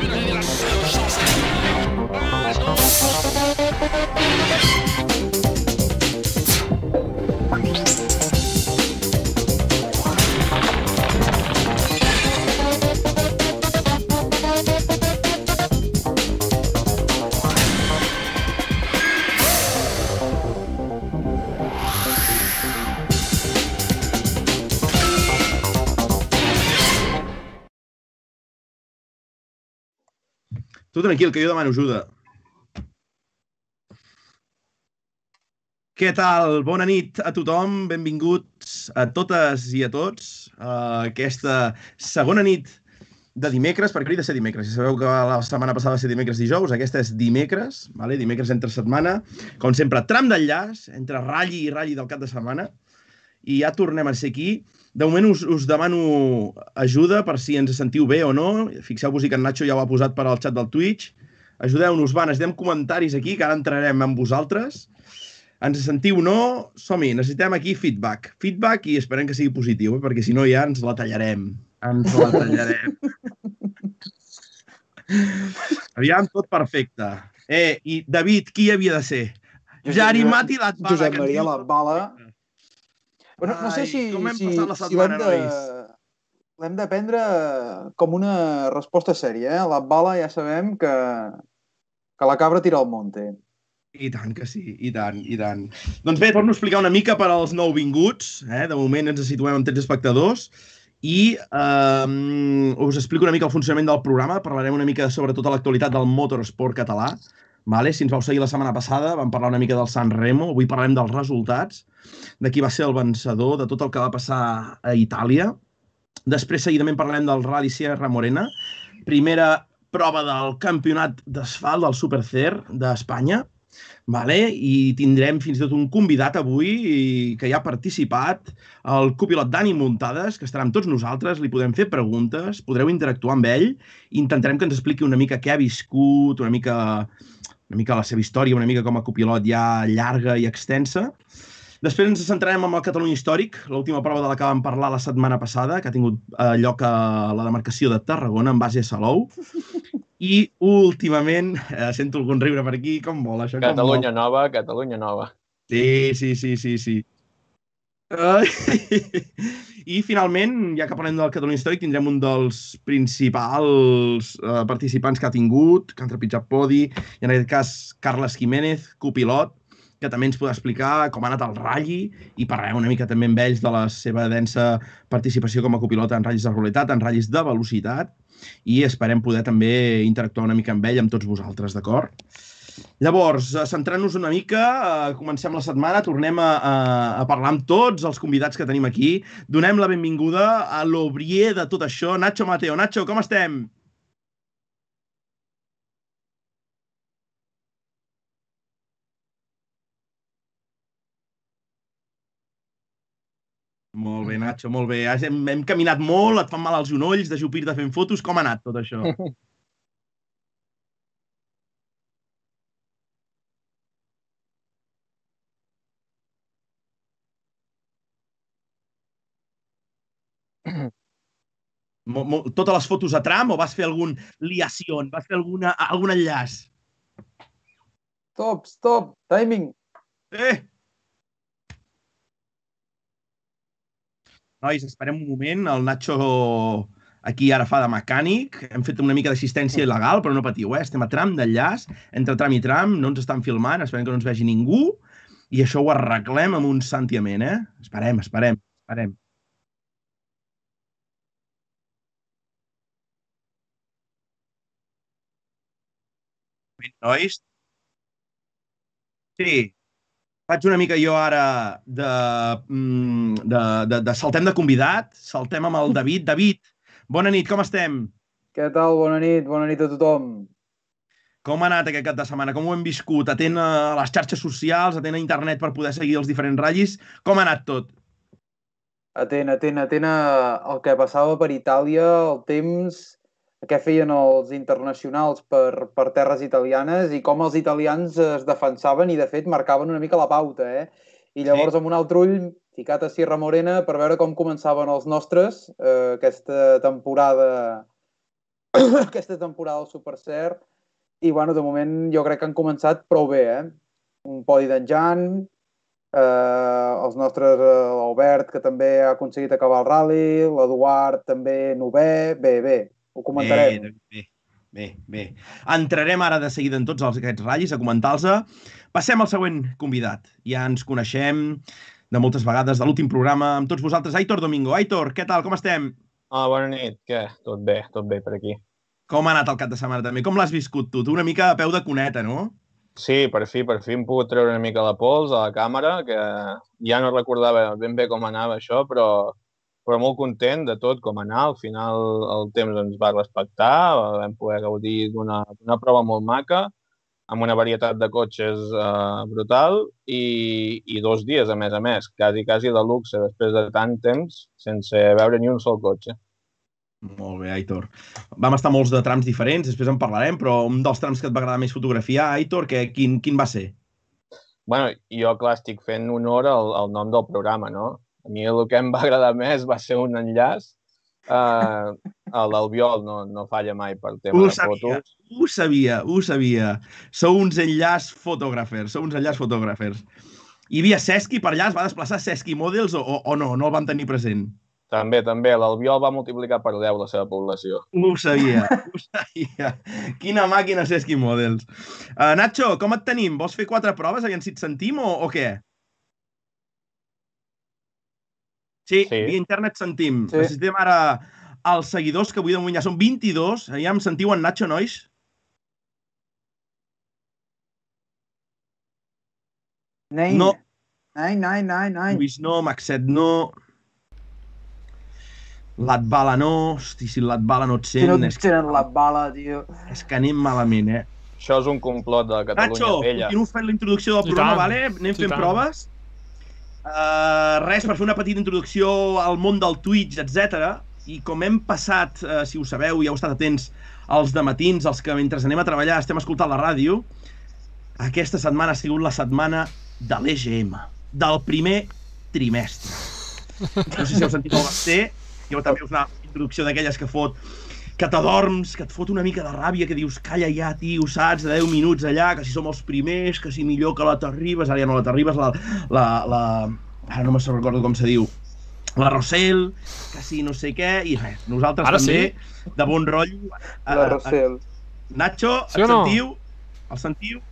Tu tranquil, que jo demano ajuda. Què tal? Bona nit a tothom, benvinguts a totes i a tots a aquesta segona nit de dimecres, perquè hauria de ser dimecres. Ja sabeu que la setmana passada va ser dimecres dijous, aquesta és dimecres, vale? dimecres entre setmana. Com sempre, tram d'enllaç entre ratlli i ratlli del cap de setmana. I ja tornem a ser aquí. De moment us, us demano ajuda per si ens sentiu bé o no. Fixeu-vos que en Nacho ja ho ha posat per al xat del Twitch. Ajudeu-nos, va, necessitem comentaris aquí, que ara entrarem amb vosaltres. Ens sentiu o no? Som-hi, necessitem aquí feedback. Feedback i esperem que sigui positiu, eh? perquè si no ja ens la tallarem. Ens la tallarem. Aviam, tot perfecte. Eh, i David, qui havia de ser? Jari Mati Latbala. Josep Maria Latbala. Bueno, no sé Ai, si, hem si, si l'hem de, l'hem de prendre com una resposta sèria. Eh? La bala ja sabem que, que la cabra tira al monte. I tant que sí, i tant, i tant. Doncs bé, torno a explicar una mica per als nouvinguts. Eh? De moment ens situem amb 13 espectadors i eh, us explico una mica el funcionament del programa. Parlarem una mica sobre tota l'actualitat del motorsport català. Vale? Si ens vau seguir la setmana passada, vam parlar una mica del San Remo. Avui parlarem dels resultats, de qui va ser el vencedor, de tot el que va passar a Itàlia. Després, seguidament, parlarem del Rally Sierra Morena. Primera prova del campionat d'asfalt del Supercer d'Espanya. Vale? I tindrem fins i tot un convidat avui que ja ha participat, el copilot Dani Muntades, que estarà amb tots nosaltres, li podem fer preguntes, podreu interactuar amb ell, intentarem que ens expliqui una mica què ha viscut, una mica, una mica la seva història, una mica com a copilot ja llarga i extensa. Després ens centrarem en el Catalunya Històric, l'última prova de la que vam parlar la setmana passada, que ha tingut eh, lloc a la demarcació de Tarragona, en base a Salou. I últimament, eh, sento algun riure per aquí, com vol això? Com Catalunya nova, Catalunya nova. Sí, sí, sí, sí, sí. Ai. I finalment, ja que parlem del Catalunya Històric, tindrem un dels principals eh, participants que ha tingut, que han trepitjat podi, i en aquest cas Carles Jiménez, copilot, que també ens podrà explicar com ha anat el ratlli i parlarem una mica també amb ells de la seva densa participació com a copilot en ratllis de realitat, en ratllis de velocitat, i esperem poder també interactuar una mica amb ell, amb tots vosaltres, d'acord? Llavors, eh, centrant-nos una mica, eh, comencem la setmana, tornem a, a, a parlar amb tots els convidats que tenim aquí. Donem la benvinguda a l'obrier de tot això, Nacho Mateo. Nacho, com estem? Molt bé, Nacho, molt bé. Hem, hem caminat molt, et fan mal els genolls, de jupir-te fent fotos. Com ha anat tot això? Mo, mo, totes les fotos a tram o vas fer algun liación? Vas fer alguna, algun enllaç? Stop, stop, timing. Eh! Nois, esperem un moment. El Nacho aquí ara fa de mecànic. Hem fet una mica d'assistència il·legal, però no patiu, eh? Estem a tram d'enllaç. Entre tram i tram no ens estan filmant. Esperem que no ens vegi ningú. I això ho arreglem amb un santiament, eh? Esperem, esperem, esperem. Nois? Sí, faig una mica jo ara de, mm, de, de, de saltem de convidat, saltem amb el David. David, bona nit, com estem? Què tal? Bona nit, bona nit a tothom. Com ha anat aquest cap de setmana? Com ho hem viscut? Atent a les xarxes socials, atent a internet per poder seguir els diferents ratllis. Com ha anat tot? Atent, atent, atent a el que passava per Itàlia, el temps, què feien els internacionals per, per terres italianes i com els italians es defensaven i, de fet, marcaven una mica la pauta, eh? I llavors, Sí. amb un altre ull, ficat a Sierra Morena per veure com començaven els nostres eh, aquesta temporada aquesta temporada al Super Cert i, bueno, de moment jo crec que han començat prou bé, eh? Un podi d'en Jan, eh, els nostres, eh, l'Albert, que també ha aconseguit acabar el rally, l'Eduard també novè, bé, bé, ho comentarem. Bé, bé, bé, bé. Entrarem ara de seguida en tots els, aquests ratllis a comentar-los. Passem al següent convidat. Ja ens coneixem de moltes vegades de l'últim programa amb tots vosaltres. Aitor Domingo. Aitor, què tal? Com estem? Ah, bona nit. Què? Tot bé, tot bé per aquí. Com ha anat el cap de setmana també? Com l'has viscut tu? Tu una mica a peu de cuneta, no? Sí, per fi, per fi hem pogut treure una mica la pols a la càmera, que ja no recordava ben bé com anava això, però, però molt content de tot com anar. Al final el temps ens va respectar, vam poder gaudir d'una prova molt maca, amb una varietat de cotxes eh, brutal i, i dos dies, a més a més, quasi, quasi de luxe, després de tant temps, sense veure ni un sol cotxe. Molt bé, Aitor. Vam estar molts de trams diferents, després en parlarem, però un dels trams que et va agradar més fotografiar, Aitor, que, quin, quin va ser? bueno, jo, clar, estic fent honor al, al nom del programa, no? A mi el que em va agradar més va ser un enllaç Uh, el d'Albiol no, no falla mai per tema Ho de sabia, fotos. ho sabia, ho sabia. Sou uns enllaç fotògrafers, sou uns enllaç fotògrafers. Hi havia Sesqui per allà, es va desplaçar Sesqui Models o, o, o no, no el van tenir present? També, també. L'Albiol va multiplicar per 10 la seva població. Ho sabia, ho sabia. Quina màquina Sesqui Models. Uh, Nacho, com et tenim? Vols fer quatre proves, aviam si et sentim o, o què? Sí, Sí. via internet sentim. Sí. Necessitem ara els seguidors, que avui de moment ja són 22. Ja em sentiu en Nacho, nois? Nein. No. Nein, nein, nein, nein. Lluís no, Maxet no... Latbala no... Hosti, si Latbala no et Si sent, no és, et tenen la bala, tio. és que anem malament, eh? Això és un complot de la Catalunya Nacho, vella. continuo fent la introducció del I programa, tant, vale? Anem i fent tant. proves. Uh, res, per fer una petita introducció al món del Twitch, etc. I com hem passat, uh, si ho sabeu, ja heu estat atents, als de matins, els que mentre anem a treballar estem escoltant la ràdio, aquesta setmana ha sigut la setmana de l'EGM, del primer trimestre. No sé si heu sentit el Basté, jo també us una introducció d'aquelles que fot que t'adorms, que et fot una mica de ràbia, que dius, calla ja, tio, saps, de 10 minuts allà, que si som els primers, que si millor que la Terribas, ara ja no la Terribas, la, la, la... ara no me'n recordo com se diu, la Rossell, que si no sé què, i res, nosaltres Ara també, de bon rotllo. La Rossell. Nacho, Sí el o no? sentiu? El sentiu?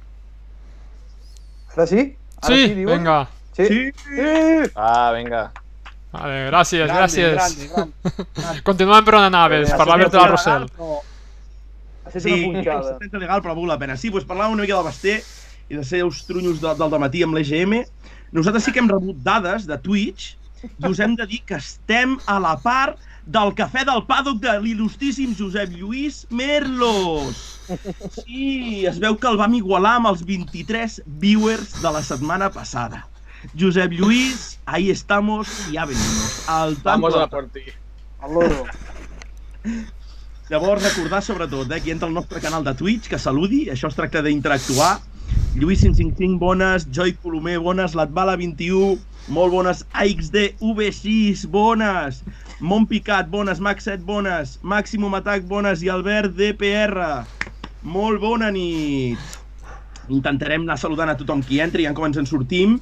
Ara sí? Ara Sí, diuen? venga. Sí. Sí. sí. Ah, vinga. Vale, gracias, Grande, gracias. grande, grande. Continuem per una naves, Eh, parlar ha de la Rossell. Estat Sí, una punxada. és legal, però ha valgut la pena. Sí, doncs parlàvem una mica del Basté i de ser els trunyos de, del matí amb l'EGM. Nosaltres sí que hem rebut dades de Twitch i us hem de dir que estem a la part del cafè del pàdoc de l'il·lustríssim Josep Lluís Merlos. Sí, es veu que el vam igualar amb els 23 viewers de la setmana passada. Josep Lluís, ahí estamos, ya venimos. Al. Vamos a por ti. El loro. Llavors, recordar sobretot, eh, qui entra al nostre canal de Twitch, que saludi, això es tracta d'interactuar. Lluís 555, bones, Joy Colomer, bones, Latbala 21, molt bones, AXD V6, bones, Montpicat, bones, Max 7, bones, Maximum Attack, bones, i Albert DPR, molt bona nit. Intentarem anar saludant a tothom qui entri, ja com ens en sortim.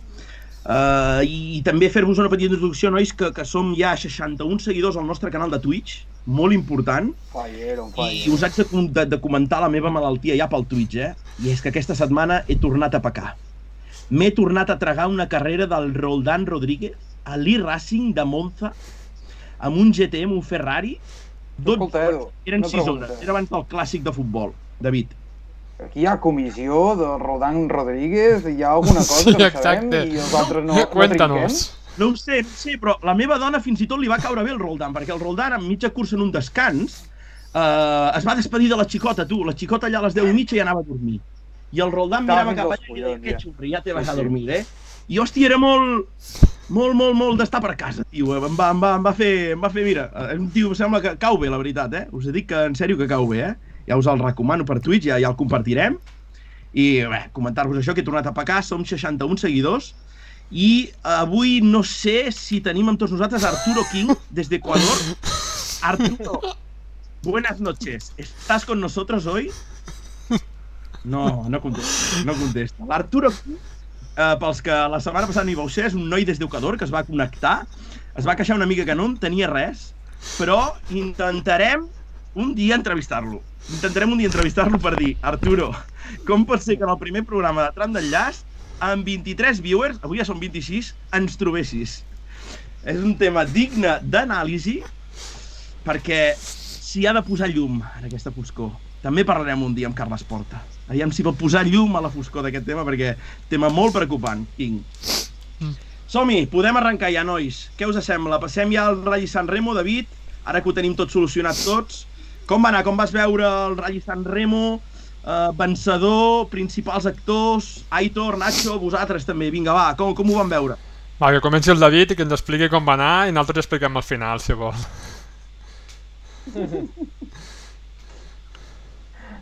Uh, i, I també fer-vos una petita introducció, nois, que, que som ja 61 seguidors al nostre canal de Twitch, molt important. Fire, on I fire. us haig de, de, de comentar la meva malaltia ja pel Twitch, eh? I és que aquesta setmana he tornat a pecar. M'he tornat a tragar una carrera del Roldan Rodríguez a l'e-Racing de Monza amb un GTM, un Ferrari, 12 Escolta, Edu, hores. Eren una 6 pregunta. hores. Era abans del clàssic de futbol, David. Aquí hi ha comissió de Rodan Rodríguez, hi ha alguna cosa Sí, que no exacte. sabem i els altres no, no Cuéntanos. No ho sé, no ho sé, però la meva dona fins i tot li va caure bé el Roldan, perquè el Roldan, en mitja cursa en un descans, eh, es va despedir de la xicota, tu. La xicota allà a les 10 i mitja ja anava a dormir. I el Roldan Estava mirava cap allà i deia, que ja." xurri, ja t'he vas Sí, a dormir, eh? I, hòstia, era molt, molt, molt, molt d'estar per casa, tio. Em va, em va, em va fer, em va fer, mira, és un tio, em sembla que cau bé, la veritat, eh? Us dic que, en sèrio, que cau bé, eh? Ja us el recomano per Twitch, ja, ja el compartirem. I, bé, comentar-vos això, que he tornat a pecar, som 61 seguidors, i avui no sé si tenim amb tots nosaltres Arturo King, des d'Equador. Arturo, Buenas noches. ¿Estás con nosotros hoy? No, no contesta. No contesta. L'Arturo, eh, pels que la setmana passada no hi vau ser, és un noi des d'Eucador que es va connectar, es va queixar una mica que no entenia res, però intentarem un dia entrevistar-lo. Intentarem un dia entrevistar-lo per dir, Arturo, com pot ser que en el primer programa de Tram d'Enllaç, amb 23 viewers, avui ja són 26, ens trobessis? És un tema digne d'anàlisi perquè s'hi ha de posar llum en aquesta foscor. També parlarem un dia amb Carles Porta. Aviam si pot posar llum a la foscor d'aquest tema, perquè tema molt preocupant, King. Som-hi, podem arrencar ja, nois. Què us sembla? Passem ja al Rally San Remo, David, ara que ho tenim tot solucionat tots. Com va anar? Com vas veure el Rally San Remo? Uh, vencedor, principals actors, Aitor, Nacho, vosaltres també. Vinga, va, com, com ho van veure? Va, que comenci el David i que ens expliqui com va anar i nosaltres expliquem al final, si vol.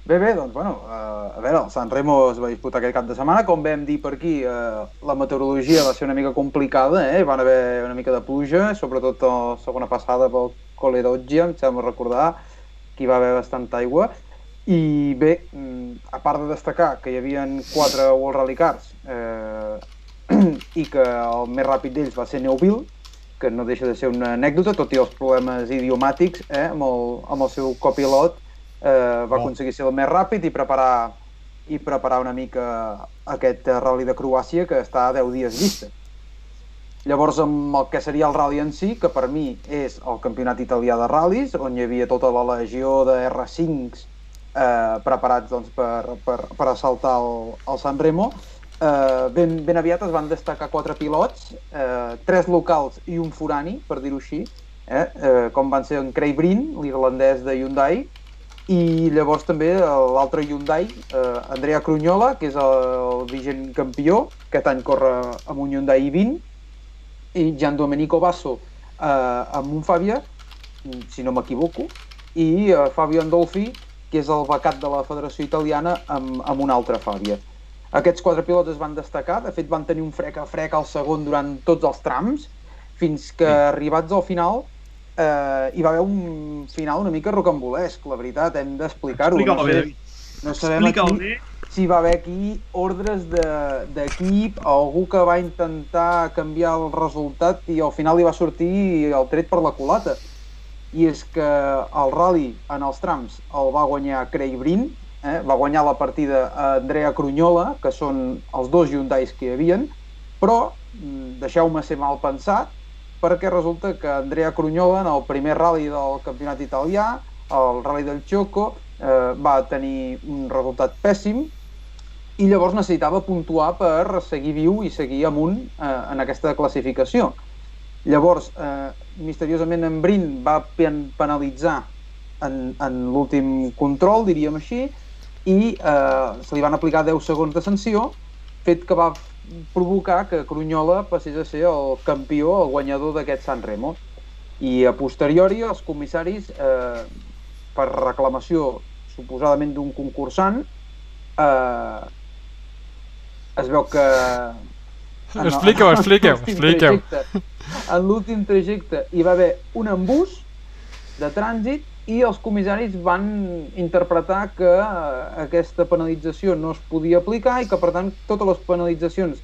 Bé, bé, doncs, bueno, uh, a veure, el San Remo es va disputar aquest cap de setmana. Com vam dir per aquí, uh, la meteorologia va ser una mica complicada, eh? van haver una mica de pluja, sobretot la segona passada pel Colle d'Oggia, em sembla recordar, que hi va haver bastanta aigua. I bé, mm, a part de destacar que hi havia quatre World Rally Cars eh, i que el més ràpid d'ells va ser Neuville, que no deixa de ser una anècdota, tot i els problemes idiomàtics eh, amb, el, amb el seu copilot, eh, va Oh. aconseguir ser el més ràpid i preparar, i preparar una mica aquest rally de Croàcia que està a 10 dies vista. Llavors, amb el que seria el rally en si, que per mi és el campionat italià de ral·lis, on hi havia tota la legió de R5s eh, preparats doncs, per, per, per assaltar el, el San Remo, eh, ben, ben aviat es van destacar quatre pilots, eh, tres locals i un forani, per dir-ho així, eh, eh, com van ser en Craig Breen, l'irlandès de Hyundai, i llavors també l'altre Hyundai, eh, Andrea Crunyola, que és el, el vigent campió, aquest any corre amb un Hyundai i20, i Gian Domenico Basso eh, amb un Fabia, si no m'equivoco, i eh, Fabio Andolfi, que és el becat de la Federació Italiana, amb, amb un altre Fabia. Aquests quatre pilots es van destacar, de fet van tenir un frec a frec al segon durant tots els trams, fins que Sí. arribats al final eh, hi va haver un final una mica rocambolesc, la veritat, hem d'explicar-ho. Explica'l no bé, sé, David. no sabem Explica'l aquí bé. Si va haver aquí ordres de- d'equip o algú que va intentar canviar el resultat i al final li va sortir el tret per la culata. I és que el rally en els trams el va guanyar Craig Breen, eh? va guanyar la partida a Andrea Crunyola, que són els dos Hyundais que hi havien, però mm, deixeu-me ser mal pensat, perquè resulta que Andrea Crunyola en el primer rally del campionat italià, el rally del Choco, eh, va tenir un resultat pèssim i llavors necessitava puntuar per seguir viu i seguir amunt eh, en aquesta classificació. Llavors, eh, misteriosament en Brin va pen penalitzar en, en l'últim control, diríem així, i eh, se li van aplicar 10 segons de sanció, fet que va provocar que Crunyola passés a ser el campió, el guanyador d'aquest San Remo. I a posteriori els comissaris, eh, per reclamació suposadament d'un concursant, eh, es veu que... en el- Expliqueu, en expliqueu, l'últim expliqueu. trajecte- En l'últim trajecte hi va haver un embús de trànsit i els comissaris van interpretar que eh, aquesta penalització no es podia aplicar i que, per tant, totes les penalitzacions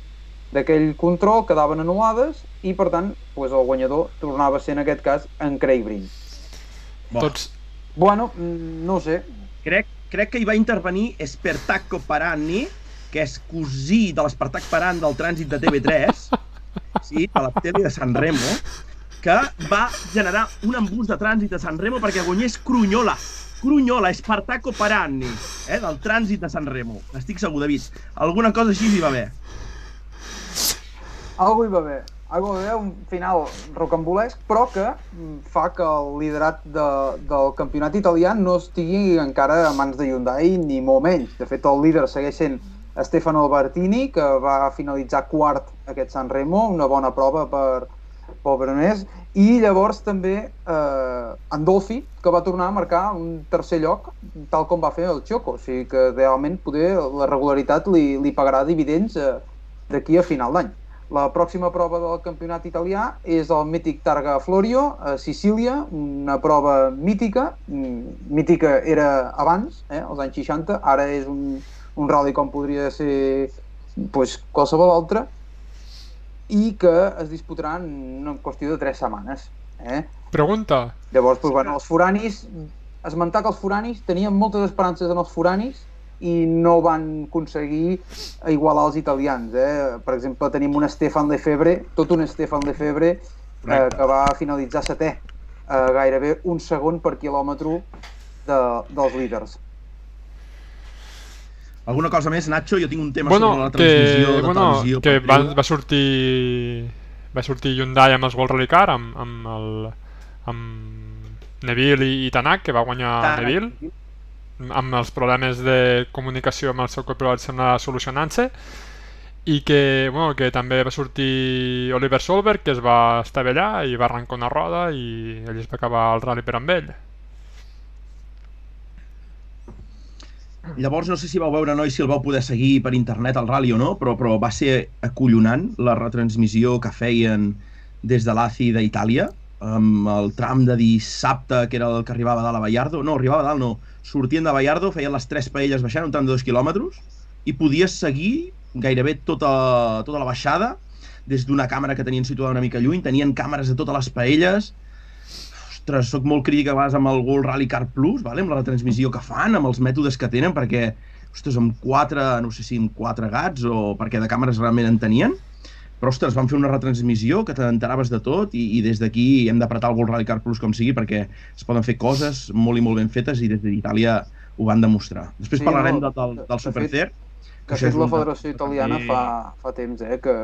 d'aquell control quedaven anul·lades i, per tant, doncs el guanyador tornava a ser, en aquest cas, en Craig Breen. Bo. Tots, Bueno, mm, no ho sé. Crec, crec que hi va intervenir Spertacco Parani, que és cosí de l'Espartac Paran del trànsit de TV3, sí, de la tele de San Remo, que va generar un embús de trànsit de San Remo perquè guanyés Crunyola. Crunyola, Espartaco Parani, eh, del trànsit de San Remo. Estic segur, David. Alguna cosa així hi va haver. Algo hi va haver. Algo hi va haver un final rocambolesc, però que mm, fa que el liderat de, del campionat italià no estigui encara a mans de Hyundai, ni molt menys. De fet, el líder segueix sent Stefano Albertini, que va finalitzar quart aquest San Remo, una bona prova per, pel Veronès, i llavors també eh, Andolfi, que va tornar a marcar un tercer lloc, tal com va fer el Choco. O sigui que realment poder la regularitat li, li pagarà dividends eh, d'aquí a final d'any. La pròxima prova del campionat italià és el mític Targa Florio, a Sicília, una prova mítica. Mm, Mítica era abans, eh, als anys 60, ara és un, un rally com podria ser pues, qualsevol altre, i que es disputaran en una qüestió de tres setmanes. Eh? Pregunta. Llavors, pues, bueno, els foranis, esmentar que els foranis tenien moltes esperances en els foranis i no van aconseguir igualar els italians. Eh? Per exemple, tenim un Stefan Lefebvre, tot un Stefan Lefebvre, eh, que va finalitzar setè, eh, gairebé un segon per quilòmetre de, dels líders. Alguna cosa més, Nacho? Jo tinc un tema Bueno, sobre la que, transmissió de bueno, televisió. que va, va sortir va sortir Hyundai amb els World Rally Car amb, amb, el, amb Neville i, i Tanak, que va guanyar Tanak. Neville amb els problemes de comunicació amb el seu copilot sembla solucionant-se i que, bueno, que també va sortir Oliver Solberg que es va estavellar i va arrencar una roda i ell es va acabar el rally per amb ell Llavors, no sé si vau veure, noi, si el vau poder seguir per internet al rally o no, però, però va ser acollonant la retransmissió que feien des de l'ACI d'Itàlia, amb el tram de dissabte, que era el que arribava dalt a Ballardo. No, arribava dalt, no. Sortien de Ballardo, feien les tres paelles baixant, un tram de dos quilòmetres, i podies seguir gairebé tota, tota la baixada des d'una càmera que tenien situada una mica lluny, tenien càmeres de totes les paelles, ostres, sóc molt crític a vegades amb el World Rally Car Plus, vale? amb la retransmissió que fan, amb els mètodes que tenen, perquè, ostres, amb quatre, no sé si amb quatre gats o perquè de càmeres realment en tenien, però, ostres, van fer una retransmissió que t'enteraves de tot i, i des d'aquí hem d'apretar el World Rally Car Plus com sigui perquè es poden fer coses molt i molt ben fetes i des d'Itàlia ho van demostrar. Després Sí, parlarem no, del, de- del de Supercer. Que ha és fet la Federació Italiana fa, fa temps, eh, que,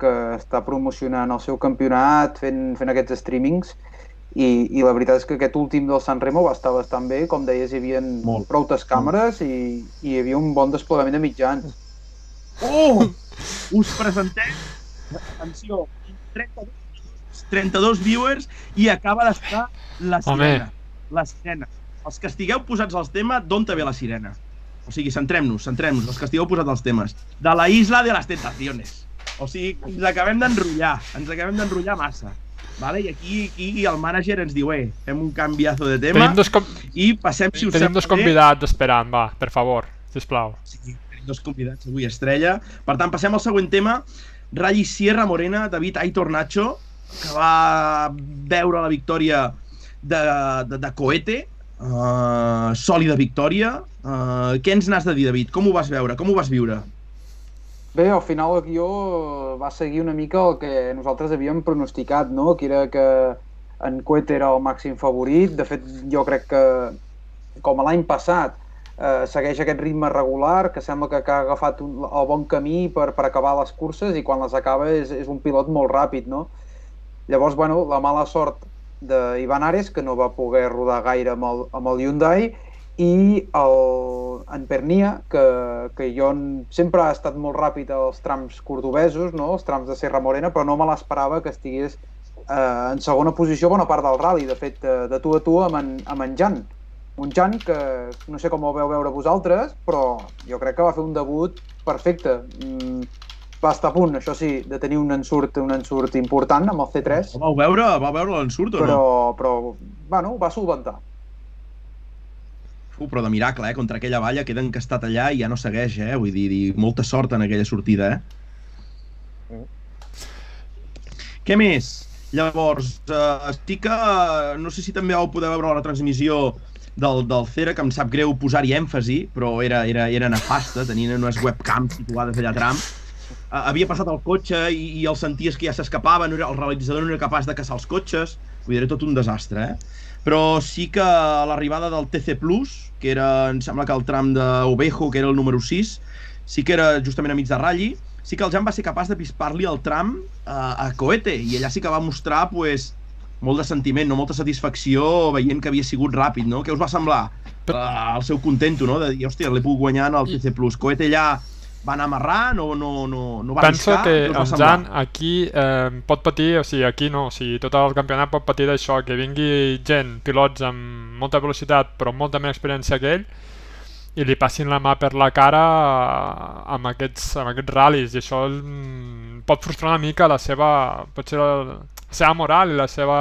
que està promocionant el seu campionat fent, fent aquests streamings i, i la veritat és que aquest últim del San Remo va estar bastant bé, com deies, hi havia Molt. proutes càmeres i, i hi havia un bon desplegament de mitjans. Oh! Us presentem, atenció, 32, 32 viewers i acaba d'estar la sirena. La sirena. Els que estigueu posats al tema, d'on te ve la sirena? O sigui, centrem-nos, centrem-nos, els que estigueu posats als temes. De la isla de les tentaciones. O sigui, ens acabem d'enrotllar, ens acabem d'enrotllar massa. Vale? I aquí, aquí el mànager ens diu, eh, fem un canviazo de tema tenim dos, com i passem, si us tenim dos convidats esperant, va, per favor, sisplau Sí, tenim dos convidats avui estrella. Per tant, passem al següent tema. Rally Sierra Morena, David Aitor Nacho, que va veure la victòria de, de, de Coete, uh, sòlida victòria. Uh, què ens n'has de dir, David? Com ho vas veure? Com ho vas viure? Bé, al final el guió va seguir una mica el que nosaltres havíem pronosticat, no? que era que en Coet era el màxim favorit. De fet, jo crec que, com l'any passat, eh, segueix aquest ritme regular, que sembla que, que ha agafat un, el bon camí per, per acabar les curses i quan les acaba és, és un pilot molt ràpid, no? Llavors, bueno, la mala sort d'Ivan Ares, que no va poder rodar gaire amb el, amb el Hyundai, i el, en Pernia, que, que jo sempre ha estat molt ràpid als trams cordobesos, no? els trams de Serra Morena, però no me l'esperava que estigués eh, en segona posició bona part del rally, de fet, eh, de tu a tu amb en, amb en Jan. Un Jan que no sé com el veu veure vosaltres, però jo crec que va fer un debut perfecte. Mm, va estar a punt, això sí, de tenir un ensurt, un ensurt important amb el C3, El vau veure? Vau veure l'ensurt o però, no? però bueno, ho va solventar. Uh, però de miracle, eh? Contra aquella valla queda encastat allà i ja no segueix, eh? Vull dir, dir molta sort en aquella sortida, eh? Mm. Què més? Llavors, eh, estic que... No sé si també vau poder veure la retransmissió del, del Cera, que em sap greu posar-hi èmfasi, però era, era, era nefasta, tenien unes webcams situades allà a tram. Eh, havia passat el cotxe i, i el senties que ja s'escapava, no era, el realitzador no era capaç de caçar els cotxes, vull dir, era tot un desastre, eh? Però sí que a l'arribada del TC Plus, que era, em sembla que el tram d'Ovejo, que era el número 6, sí que era justament a mig de ratlli, sí que el Jan va ser capaç de pispar-li el tram a, a Coete, i allà sí que va mostrar, pues, molt de sentiment, no molta satisfacció veient que havia sigut ràpid, no? Què us va semblar? Per- Uh, el seu contento, no? De dir, hòstia, l'he pogut guanyar en el TC Plus. Coete allà anar amarrant o no, no, no va Penso arriscar? que va el? Jan aquí eh, pot patir, o sigui, aquí no, o sigui, tot el campionat pot patir d'això, que vingui gent, pilots amb molta velocitat però amb molta més experiència que ell i li passin la mà per la cara amb aquests, amb aquests ral·lis i això mm, pot frustrar una mica la seva, pot ser la, la seva moral i la seva,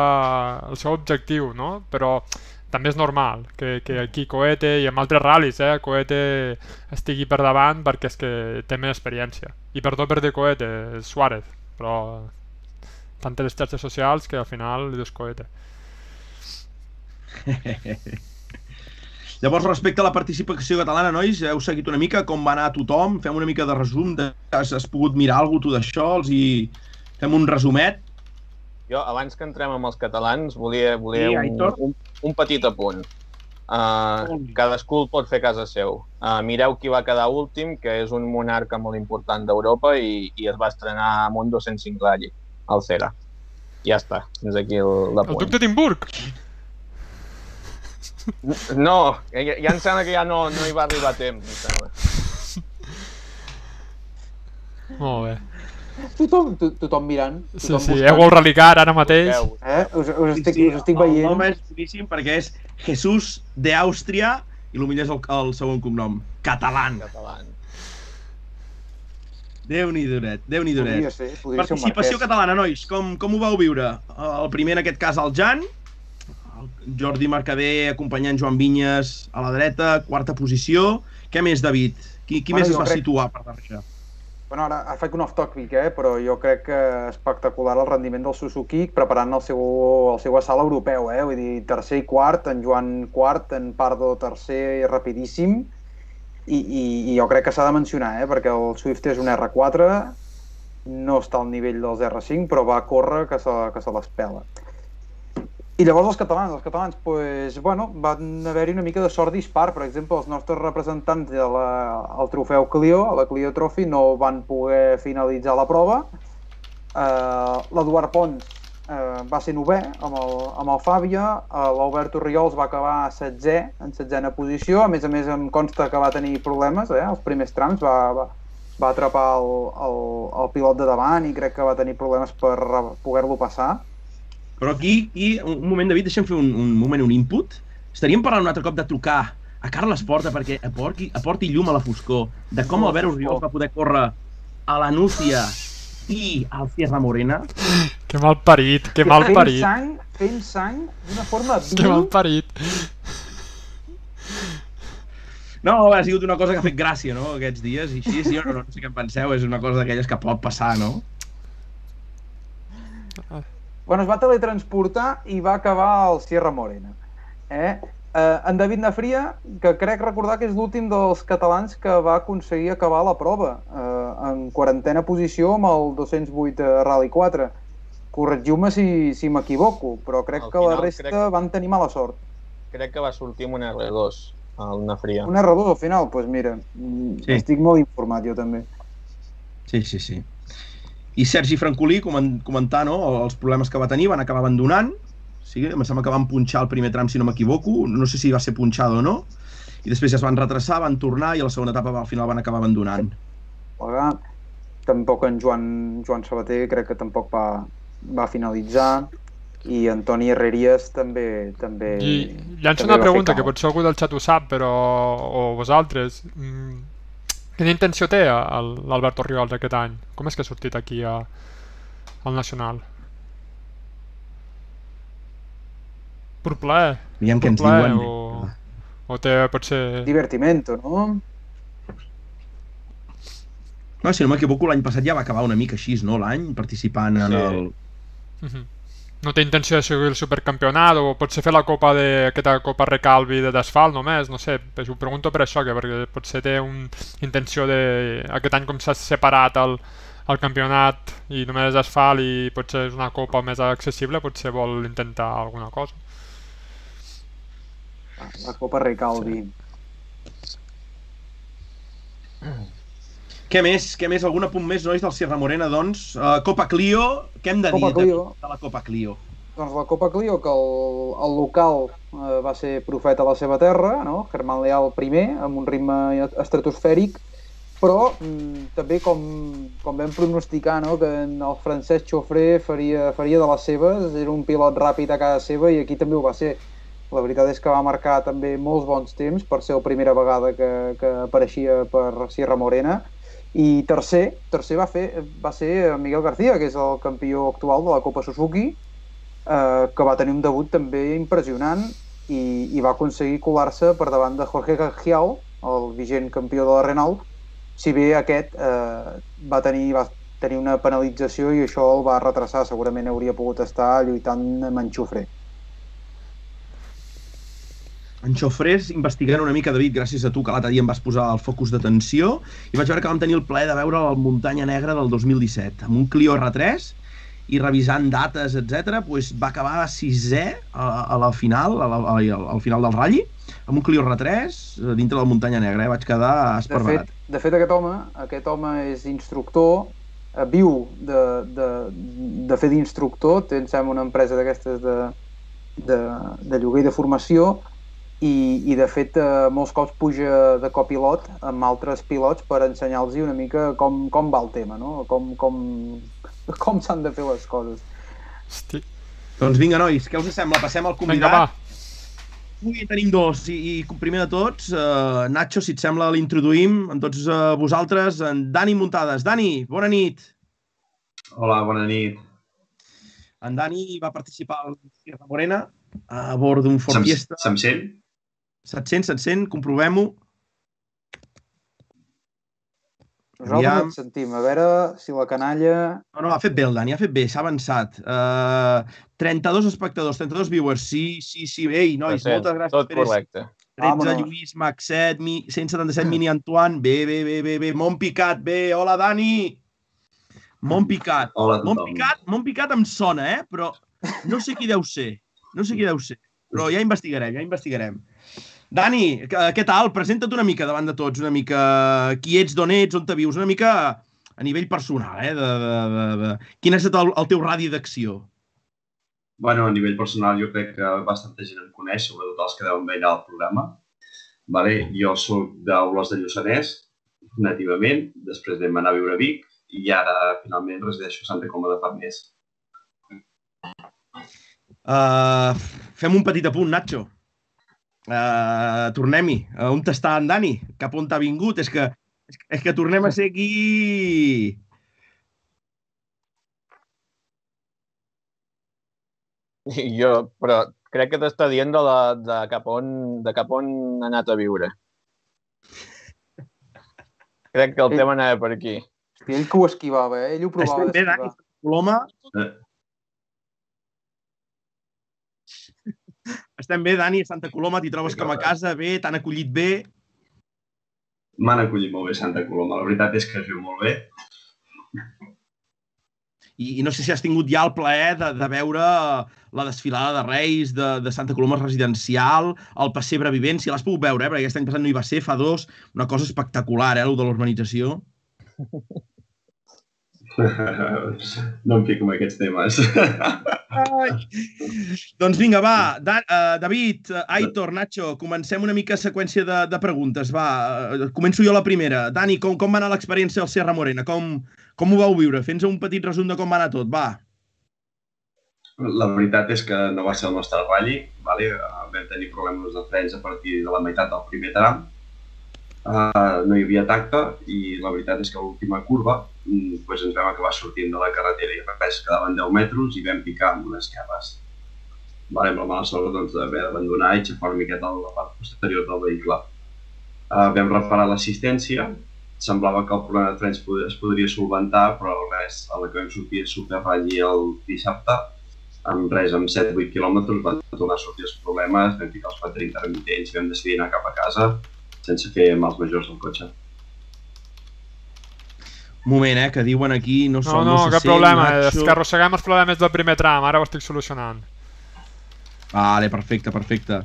el seu objectiu, no? Però també és normal que, que aquí Coete i amb altres ral·lis, eh, Coete estigui per davant perquè és que té més experiència. I perdó per dir Coete, Suárez, però tantes les xarxes socials que al final li dius Coete. Llavors, respecte a la participació catalana, nois, heu seguit una mica com va anar tothom? Fem una mica de resum, de, has, has pogut mirar alguna cosa d'això? Els hi... Fem un resumet? Jo, abans que entrem amb els catalans, volia, volia Sí, un, un, un petit apunt. Uh, cadascú el pot fer a casa seu. Uh, mireu qui va quedar últim, que és un monarca molt important d'Europa i, i es va estrenar amb un 205 Rally, al Cera. Ja està, fins aquí el- El l'apunt. duc d'Edimburg! No, ja, ja em sembla que ja no, no hi va arribar a temps, em sembla. Molt bé. Tothom, to, tothom mirant. Sí, Tothom sí, buscant. heu el relicar ara mateix. Eh? Us, us, estic, Sí, us estic El veient. nom és boníssim perquè és Jesús d'Àustria i el millor és el, el segon cognom. Catalán. Català. Déu-n'hi-doret, déu nhi Podria doret. ser, podria ser Participació marquès. catalana, nois, com, com ho vau viure? El primer, en aquest cas, el Jan, el Jordi Mercader acompanyant Joan Vinyes a la dreta, quarta posició. Què més, David? Qui, qui Bueno, més es va crec- situar per darrere? Bueno, ara faig un off-topic, eh? però jo crec que espectacular el rendiment del Suzuki preparant el seu, el seu assalt europeu, eh? vull dir, tercer i quart, en Joan quart, en Pardo tercer i rapidíssim, i, i, i jo crec que s'ha de mencionar, eh? perquè el Swift és un R4, no està al nivell dels R5, però va córrer que se, que se les pela. I llavors els catalans, els catalans, pues, bueno, van haver-hi una mica de sort dispar. Per exemple, els nostres representants del trofeu Clio, a la Clio Trophy, no van poder finalitzar la prova. Uh, L'Eduard Pons uh, va ser novè amb el, amb el Fàbia, uh, l'Alberto Riols va acabar setzè, en setzena posició, a més a més em consta que va tenir problemes, eh, els primers trams, va, va, va atrapar el, el, el pilot de davant i crec que va tenir problemes per poder-lo passar. Però aquí, aquí, un moment, David, deixa'm fer un, un moment, un input. Estaríem parlant un altre cop de trucar a Carles Porta perquè aporti, aporti llum a la foscor de com Albert. Oriols va poder córrer a la Núcia i al Sierra Morena. Que mal parit, que mal fent parit. sang, fent sang d'una forma Que mal parit. No, ha sigut una cosa que ha fet gràcia, no?, aquests dies, i així, sí, no, no sé què en penseu, és una cosa d'aquelles que pot passar, no? Bueno, es va teletransportar i va acabar al Sierra Morena. Eh? Eh, en David Nafria, que crec recordar que és l'últim dels catalans que va aconseguir acabar la prova, eh, en quarantena posició amb el 208 Rally 4. Corregiu-me si, si m'equivoco, però crec Al que la final, resta crec- van tenir mala sort. Crec que va sortir amb un R2, al Nafria. Un R2 al final, doncs pues mira, Sí. estic molt informat jo també. Sí, sí, sí. I Sergi Francolí comen- comentar no, els problemes que va tenir, van acabar abandonant, sí, em sembla que van punxar el primer tram, si no m'equivoco, no sé si va ser punxada o no, i després ja es van retrasar, van tornar i a la segona etapa al final van acabar abandonant. Tampoc en Joan, Joan Sabater crec que tampoc va, va finalitzar. I Antoni Herreries també també I llanço també una pregunta que potser algú del xat ho sap, però... o vosaltres. Mm, quina intenció té l'Alberto Riols aquest any? Com és que ha sortit aquí a, al Nacional? Per plaer? Aviam què Per ens plaer diuen. o, o té potser... divertimento, no? No, si no m'equivoco, l'any passat ja va acabar una mica així, no? L'any, participant en Sí. el... Mhm. No té intenció de seguir el supercampionat o potser fer la copa de, aquesta copa recalvi de d'asfalt només, no sé, pues ho pregunto per això, que perquè potser té un intenció de... Aquest any com s'ha separat el, el campionat i només és asfalt i potser és una copa més accessible, potser vol intentar alguna cosa. La Copa Recalvi. Què més? Què més? Algun apunt més, nois, del Sierra Morena, doncs? Uh, Copa Clio, què hem de Copa dir Clio. de la Copa Clio? Doncs la Copa Clio, que el, el local eh, va ser profeta a la seva terra, no? Germán Leal primer, amb un ritme estratosfèric, però mm, també com, com vam pronosticar no? que el Francesc Xofré faria, faria de les seves, era un pilot ràpid a casa seva i aquí també ho va ser. La veritat és que va marcar també molts bons temps per ser la primera vegada que, que apareixia per Sierra Morena. I tercer, tercer va, fer, va ser Miguel García, que és el campió actual de la Copa Suzuki, eh, que va tenir un debut també impressionant i, i va aconseguir colar-se per davant de Jorge Gajiao, el vigent campió de la Renault, si bé aquest eh, va, tenir, va tenir una penalització i això el va retrasar, segurament hauria pogut estar lluitant amb en Xufré. En Xofrés, investigant una mica, David, gràcies a tu, que l'altre dia em vas posar el focus d'atenció, i vaig veure que vam tenir el plaer de veure la Muntanya Negra del 2017, amb un Clio R3, i revisant dates, etc, doncs va acabar sisè a, a la final, a la, a, al final del ratll, amb un Clio R3 dintre de la Muntanya Negra, eh? vaig quedar esparverat. De fet, de fet aquest home, aquest home és instructor, eh, viu de, de, de fer d'instructor, té, em sembla, una empresa d'aquestes de, de, de lloguer i de formació, i, i de fet eh, molts cops puja de copilot amb altres pilots per ensenyar-los una mica com, com va el tema, no? com, com, com s'han de fer les coses. Hosti. Doncs vinga, nois, què us sembla? Passem al Vinga, convidat. va. Avui en tenim dos, i, i primer de tots, uh, Nacho, si et sembla, l'introduïm amb tots uh, vosaltres, en Dani Muntades. Dani, bona nit. Hola, bona nit. En Dani va participar al Sierra Morena a bord d'un Ford Fiesta. se'm sent? Se't sent, se't sent, comprovem-ho. Nosaltres Aviam. et sentim. A veure si la canalla... No, no, ha fet bé el Dani, ha fet bé, s'ha avançat. Uh, 32 espectadors, 32 viewers, sí, sí, sí, ei, nois, Present, moltes gràcies. Tot Pérez. correcte. 13, Vámonos. Lluís, Max 7, mi, 177, Mini Antoine, bé, bé, bé, bé, bé, Montpicat, bé, hola Dani! Montpicat. Hola. Montpicat, Montpicat em sona, eh? Però no sé qui deu ser. No sé qui deu ser. Però ja investigarem, ja investigarem. Dani, què què tal? Presenta't una mica davant de tots, una mica qui ets, d'on ets, on te vius, una mica a nivell personal, eh? De, de, de, de... Quin és el, el teu radi d'acció? Bueno, a nivell personal jo crec que bastanta gent em coneix, sobretot els que deuen veure el programa. Vale? Jo sóc d'Olors de Lluçanès, nativament, després vam anar a viure a Vic i ara finalment resideixo a Santa Coma de Farners. Uh, fem un petit apunt, Nacho. Uh, Tornem-hi. Uh, on està en Dani? Cap on t'ha vingut? És que, és que, és que tornem a ser aquí... Jo, però crec que t'està dient de, la, de, cap on, de cap on ha anat a viure. Crec que el Sí. tema anava per aquí. Hòstia, ell que ho esquivava, eh? Ell ho provava Estem bé, Dani? d'esquivar. Coloma? Estem bé, Dani, a Santa Coloma, t'hi trobes com a casa, bé, t'han acollit bé. M'han acollit molt bé Santa Coloma. La veritat és que es viu molt bé. I, I no sé si has tingut ja el plaer de, de veure la desfilada de Reis de, de Santa Coloma Residencial, el pessebre vivent, si l'has pogut veure, eh? perquè aquest any passat no hi va ser, fa dos, una cosa espectacular, eh, el de l'urbanització. no em fico en aquests temes. Doncs vinga, va, da, uh, David, uh, Aitor, Nacho, comencem una mica seqüència de, de preguntes. Va, uh, començo jo la primera. Dani, com, com va anar l'experiència al Serra Morena? Com, com ho vau viure? Fes un petit resum de com va anar tot, va. La veritat és que no va ser el nostre ratll. Vale? Vam tenir problemes de frens a partir de la meitat del primer tram. Uh, no hi havia tacte i la veritat és que l'última curva pues ens vam acabar sortint de la carretera i res, quedaven 10 metres i vam picar amb unes capes. Vale, amb la mala sort doncs, d'haver d'abandonar i xafar una miqueta la part posterior del vehicle. Uh, vam reparar l'assistència, semblava que el problema de frens pod- es podria solventar, però res, a la que vam sortir a Superrally el dissabte, amb res, amb 7-8 quilòmetres van tornar a sortir els problemes, vam ficar els quatre intermitents i vam decidir anar cap a casa sense fer mals majors del cotxe. Moment, eh, que diuen aquí... No, No, so, no, se cap sent, problema. Nacho. És que arrosseguem els problemes del primer tram, ara ho estic solucionant. Vale, perfecte, perfecte.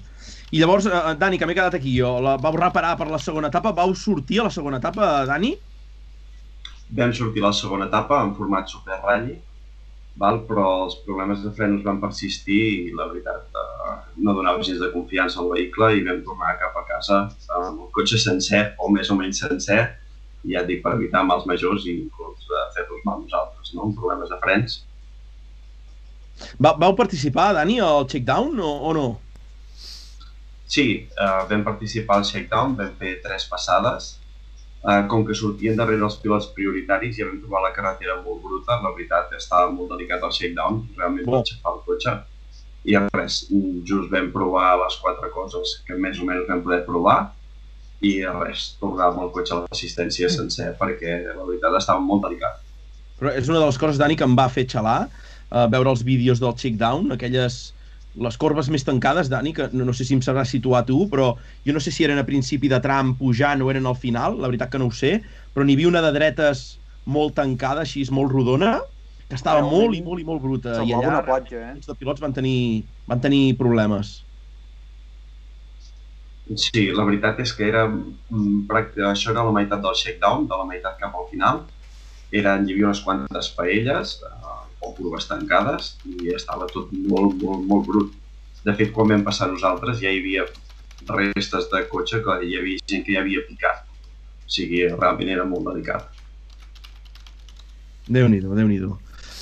I llavors, eh, Dani, que m'he quedat aquí jo, la, vau reparar per la segona etapa, vau sortir a la segona etapa, Dani? Vam sortir a la segona etapa en format Super Rally, val? però els problemes de frenos van persistir i la veritat eh, no donava gens de confiança al vehicle i vam tornar cap a casa amb el cotxe sencer o més o menys sencer i ja et dic per evitar mals majors i inclús de fer-nos mal nosaltres, no? problemes de frens. Va, vau participar, Dani, al checkdown o, o no? Sí, uh, vam participar al shakedown, vam fer tres passades. Uh, com que sortien darrere els pilots prioritaris i ja vam trobar la carretera molt bruta, la veritat estava molt delicat el shakedown, realment Bo. vaig xafar el cotxe. I res, just vam provar les quatre coses que més o menys vam poder provar i res, tornar amb el cotxe a l'assistència sencer perquè la veritat estava molt delicat. Però és una de les coses, Dani, que em va fer xalar, uh, veure els vídeos del check-down, aquelles les corbes més tancades, Dani, que no, no sé si em sabràs situar tu, però jo no sé si eren a principi de tram pujant o eren al final, la veritat que no ho sé, però n'hi havia una de dretes molt tancada, així molt rodona, que estava Realment, molt i molt i molt bruta. I Semblava allà una platja, eh? els de pilots van tenir, van tenir problemes. Sí, la veritat és que era mm, això era la meitat del shakedown, de la meitat cap al final. Eren, hi havia unes quantes paelles, eh, o curves tancades, i estava tot molt, molt, molt brut. De fet, quan vam passar nosaltres ja hi havia restes de cotxe que hi havia gent que ja havia picat. O sigui, realment era molt delicat. Déu-n'hi-do, déu nhi déu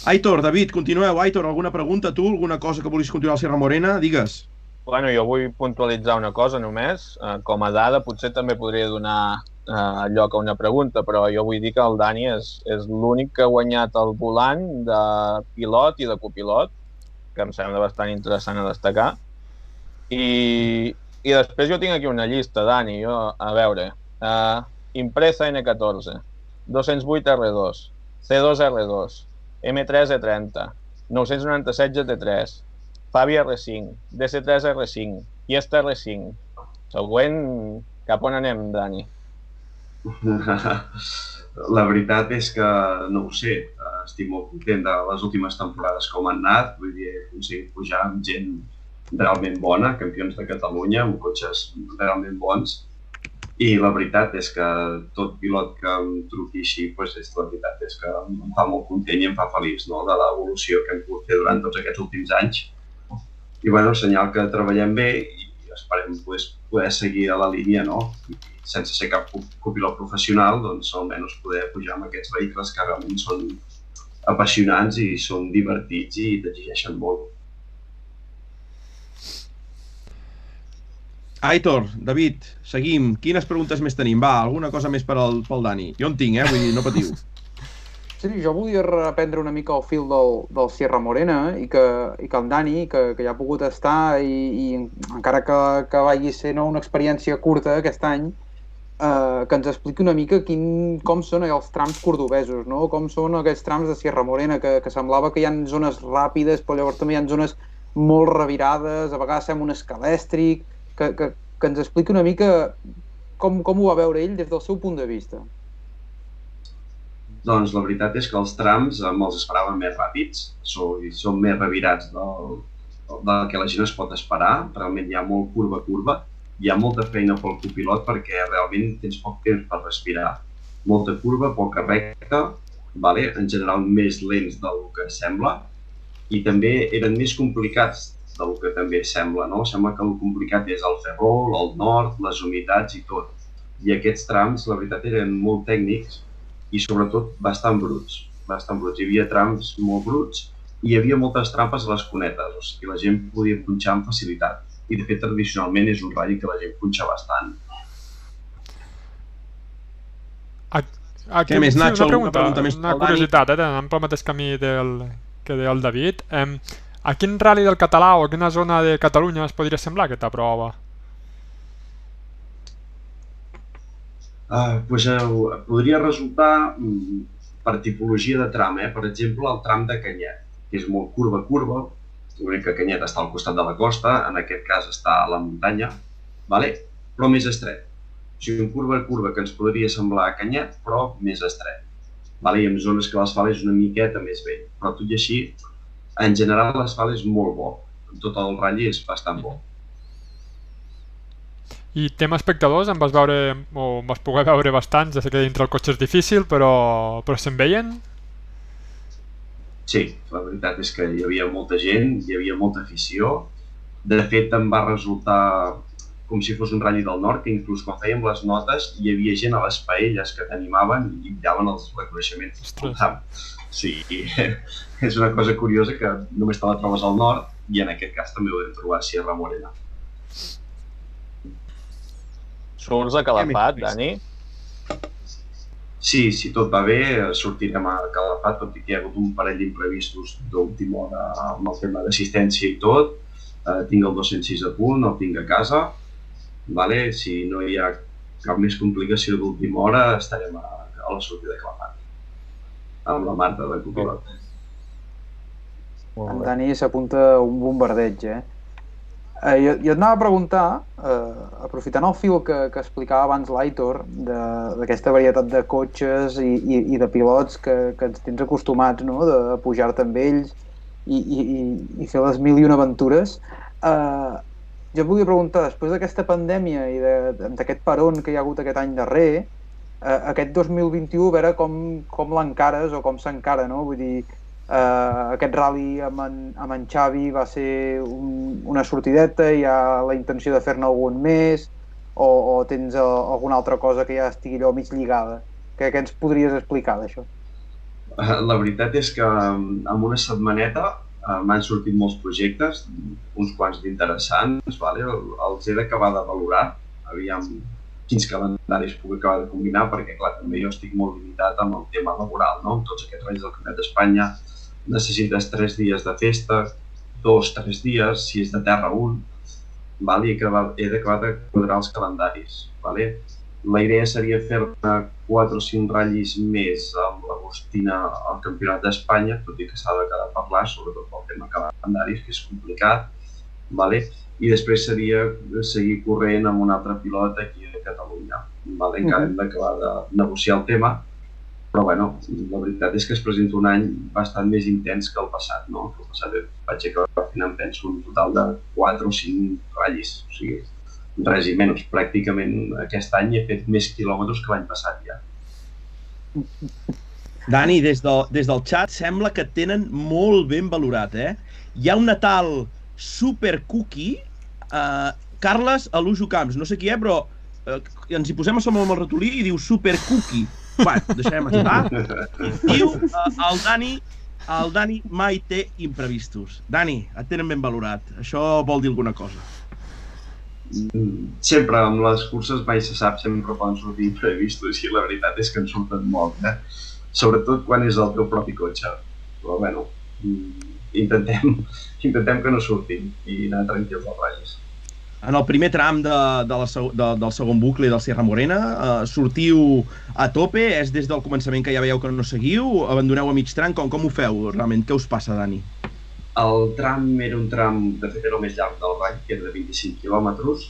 Aitor, David, continueu. Aitor, alguna pregunta tu? Alguna cosa que vulguis continuar al Sierra Morena? Digues. Bueno, jo vull puntualitzar una cosa només. Eh, com a dada, potser també podria donar eh, lloc a una pregunta, però jo vull dir que el Dani és, és l'únic que ha guanyat el volant de pilot i de copilot, que em sembla bastant interessant a destacar. I, i després jo tinc aquí una llista, Dani, jo, a veure. Uh, Impresa N14, 208 R2, C2 R2, M3 E30, 997 GT3, Fabia R5, DC3 R5, Fiesta R5. Següent, cap on anem, Dani? La veritat és que no ho sé, estic molt content de les últimes temporades com han anat, vull dir, he aconseguit pujar amb gent realment bona, campions de Catalunya, amb cotxes realment bons, i la veritat és que tot pilot que em truqui així, pues, és, la veritat és que em fa molt content i em fa feliç no? de l'evolució que hem pogut fer durant tots aquests últims anys. I bueno, senyal que treballem bé i esperem pues, poder seguir a la línia, no? I sense ser cap co- copilot professional, doncs almenys poder pujar amb aquests vehicles que realment són apassionants i són divertits i t'exigeixen molt. Aitor, David, seguim. Quines preguntes més tenim? Va, alguna cosa més per al, pel Dani. Jo en tinc, eh? Vull dir, no patiu. Sí, jo volia reprendre una mica el fil del, del Sierra Morena i que, i que el Dani, que, que ja ha pogut estar i, i encara que, que vagi ser no, una experiència curta aquest any, eh, que ens expliqui una mica quin, com són els trams cordobesos, no? com són aquests trams de Sierra Morena, que, que semblava que hi ha zones ràpides, però llavors també hi ha zones molt revirades, a vegades sembla un escalèstric, que, que, que ens expliqui una mica com, com ho va veure ell des del seu punt de vista. Doncs la veritat és que els trams eh, me'ls esperava més ràpids, són, són més revirats del, del que la gent es pot esperar. Realment hi ha molt curva-curva, hi ha molta feina pel copilot perquè realment tens poc temps per respirar. Molta curva, poca recta, vale? en general més lents del que sembla, i també eren més complicats del que també sembla, no? Sembla que el complicat és el ferrol, el nord, les humitats i tot. I aquests trams, la veritat, eren molt tècnics i sobretot bastant bruts, bastant bruts. Hi havia trams molt bruts i hi havia moltes trampes a les cunetes, o sigui, la gent podia punxar amb facilitat. I de fet, tradicionalment és un ratll que la gent punxa bastant. Aquí, Què més, Nacho? Una pregunta, pregunta més una curiositat, eh, anant pel mateix camí del, que deia el David. Eh, a quin rally del català o a quina zona de Catalunya es podria semblar aquesta prova? Ah, pues, eh, podria resultar mm, per tipologia de tram, eh? per exemple, el tram de Canyet, que és molt curva-curva, l'únic que Canyet està al costat de la costa, en aquest cas està a la muntanya, vale? però més estret. O sigui, un curva-curva que ens podria semblar a Canyet, però més estret. Vale? I en zones que l'asfalt és una miqueta més vell, però tot i així, en general l'asfalt és molt bo, tot el ratll és bastant bo. I tema espectadors, en vas veure, o en vas poder veure bastants, ja sé que dintre el cotxe és difícil, però, però se'n veien? Sí, la veritat és que hi havia molta gent, hi havia molta afició. De fet, em va resultar com si fos un ratll del nord, que inclús quan fèiem les notes hi havia gent a les paelles que t'animaven i miraven els reconeixements. Ostres. Sí, és una cosa curiosa que només te la trobes al nord i en aquest cas també ho vam trobar a Sierra Morena. Surts a Calafat, Dani? Sí, si tot va bé, sortirem a Calafat, tot i que hi ha hagut un parell d'imprevistos d'última hora amb el tema d'assistència i tot. Eh, tinc el 206 a punt, el tinc a casa. Vale? Si no hi ha cap més complicació d'última hora, estarem a, a la sortida de Calafat. Amb la Marta de Copilot. En Dani s'apunta un bombardeig, eh? Eh, jo, jo et anava a preguntar, eh, aprofitant el fil que, que explicava abans l'Aitor, d'aquesta varietat de cotxes i, i, i de pilots que, que ens tens acostumats no? de pujar-te amb ells i, i, i fer les mil i una aventures, eh, jo et volia preguntar, després d'aquesta pandèmia i d'aquest peron que hi ha hagut aquest any darrer, eh, aquest 2021, a veure com, com l'encares o com s'encara, no? Vull dir, Uh, aquest rally amb en, amb en Xavi va ser un, una sortideta, hi ha la intenció de fer-ne algun més o, o tens a, alguna altra cosa que ja estigui allò mig lligada? Què, què ens podries explicar d'això? La veritat és que en una setmaneta m'han sortit molts projectes, uns quants d'interessants, vale? els he d'acabar de valorar, aviam quins calendaris puc acabar de combinar, perquè clar, també jo estic molt limitat amb el tema laboral, no? amb tots aquests anys del Campionat d'Espanya, necessites tres dies de festa, dos, tres dies, si és de terra un, val? i he d'acabar de quadrar els calendaris. Vale? La idea seria fer-ne quatre o cinc ratllis més amb l'Agostina al Campionat d'Espanya, tot i que s'ha de quedar a parlar, sobretot pel tema calendaris, que és complicat, vale? i després seria seguir corrent amb un altre pilot aquí a Catalunya. Vale? Encara hem d'acabar de negociar el tema, però bueno, la veritat és que es presenta un any bastant més intens que el passat, no? El passat vaig acabar fent, em penso, un total de 4 o 5 ratllis, o sigui, res i menys. Pràcticament aquest any he fet més quilòmetres que l'any passat ja. Dani, des, de, des del xat sembla que tenen molt ben valorat, eh? Hi ha una tal Super Cookie, eh, Carles Alujo Camps, no sé qui és, però eh, ens hi posem a som amb el ratolí i diu Super Cookie Bueno, deixem estar. Diu uh, el Dani el Dani mai té imprevistos. Dani, et tenen ben valorat. Això vol dir alguna cosa. Sempre, amb les curses mai se sap, sempre poden sortir imprevistos i la veritat és que en surten molt, eh? Sobretot quan és el teu propi cotxe. Però bueno, intentem, intentem que no surtin i anar tranquils als ratllis en el primer tram de, de la, de, del segon bucle del Sierra Morena, eh, sortiu a tope, és des del començament que ja veieu que no seguiu, abandoneu a mig tram, com, com ho feu realment? Què us passa, Dani? El tram era un tram, de fet era el més llarg del bany, que era de 25 quilòmetres,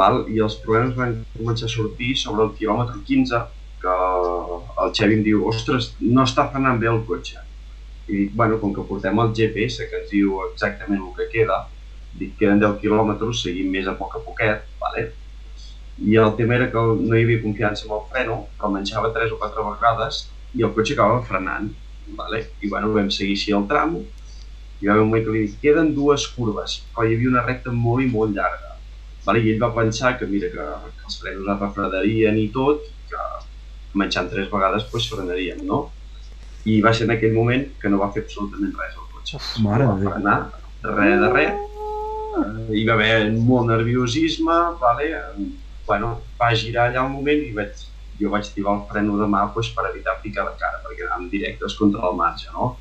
val? i els problemes van començar a sortir sobre el quilòmetre 15, que el Xevi em diu, ostres, no està frenant bé el cotxe. I dic, bueno, com que portem el GPS que ens diu exactament el que queda, dic que eren 10 quilòmetres, seguim més a poc a poquet, vale? i el tema era que no hi havia confiança amb el freno, però menjava 3 o 4 vegades i el cotxe acabava frenant. Vale? I bueno, vam seguir així el tram, i va haver un moment que li dic, queden dues curves, però hi havia una recta molt i molt llarga. Vale? I ell va pensar que, mira, que, que els frenos es refredarien i tot, que menjant tres vegades pues, frenaríem, no? I va ser en aquell moment que no va fer absolutament res al cotxe. Mare no va frenar, res de res, hi va haver molt nerviosisme, vale? bueno, va girar allà un moment i vaig, jo vaig tirar el freno de mà pues, per evitar picar la cara, perquè anàvem directes contra el marge, no?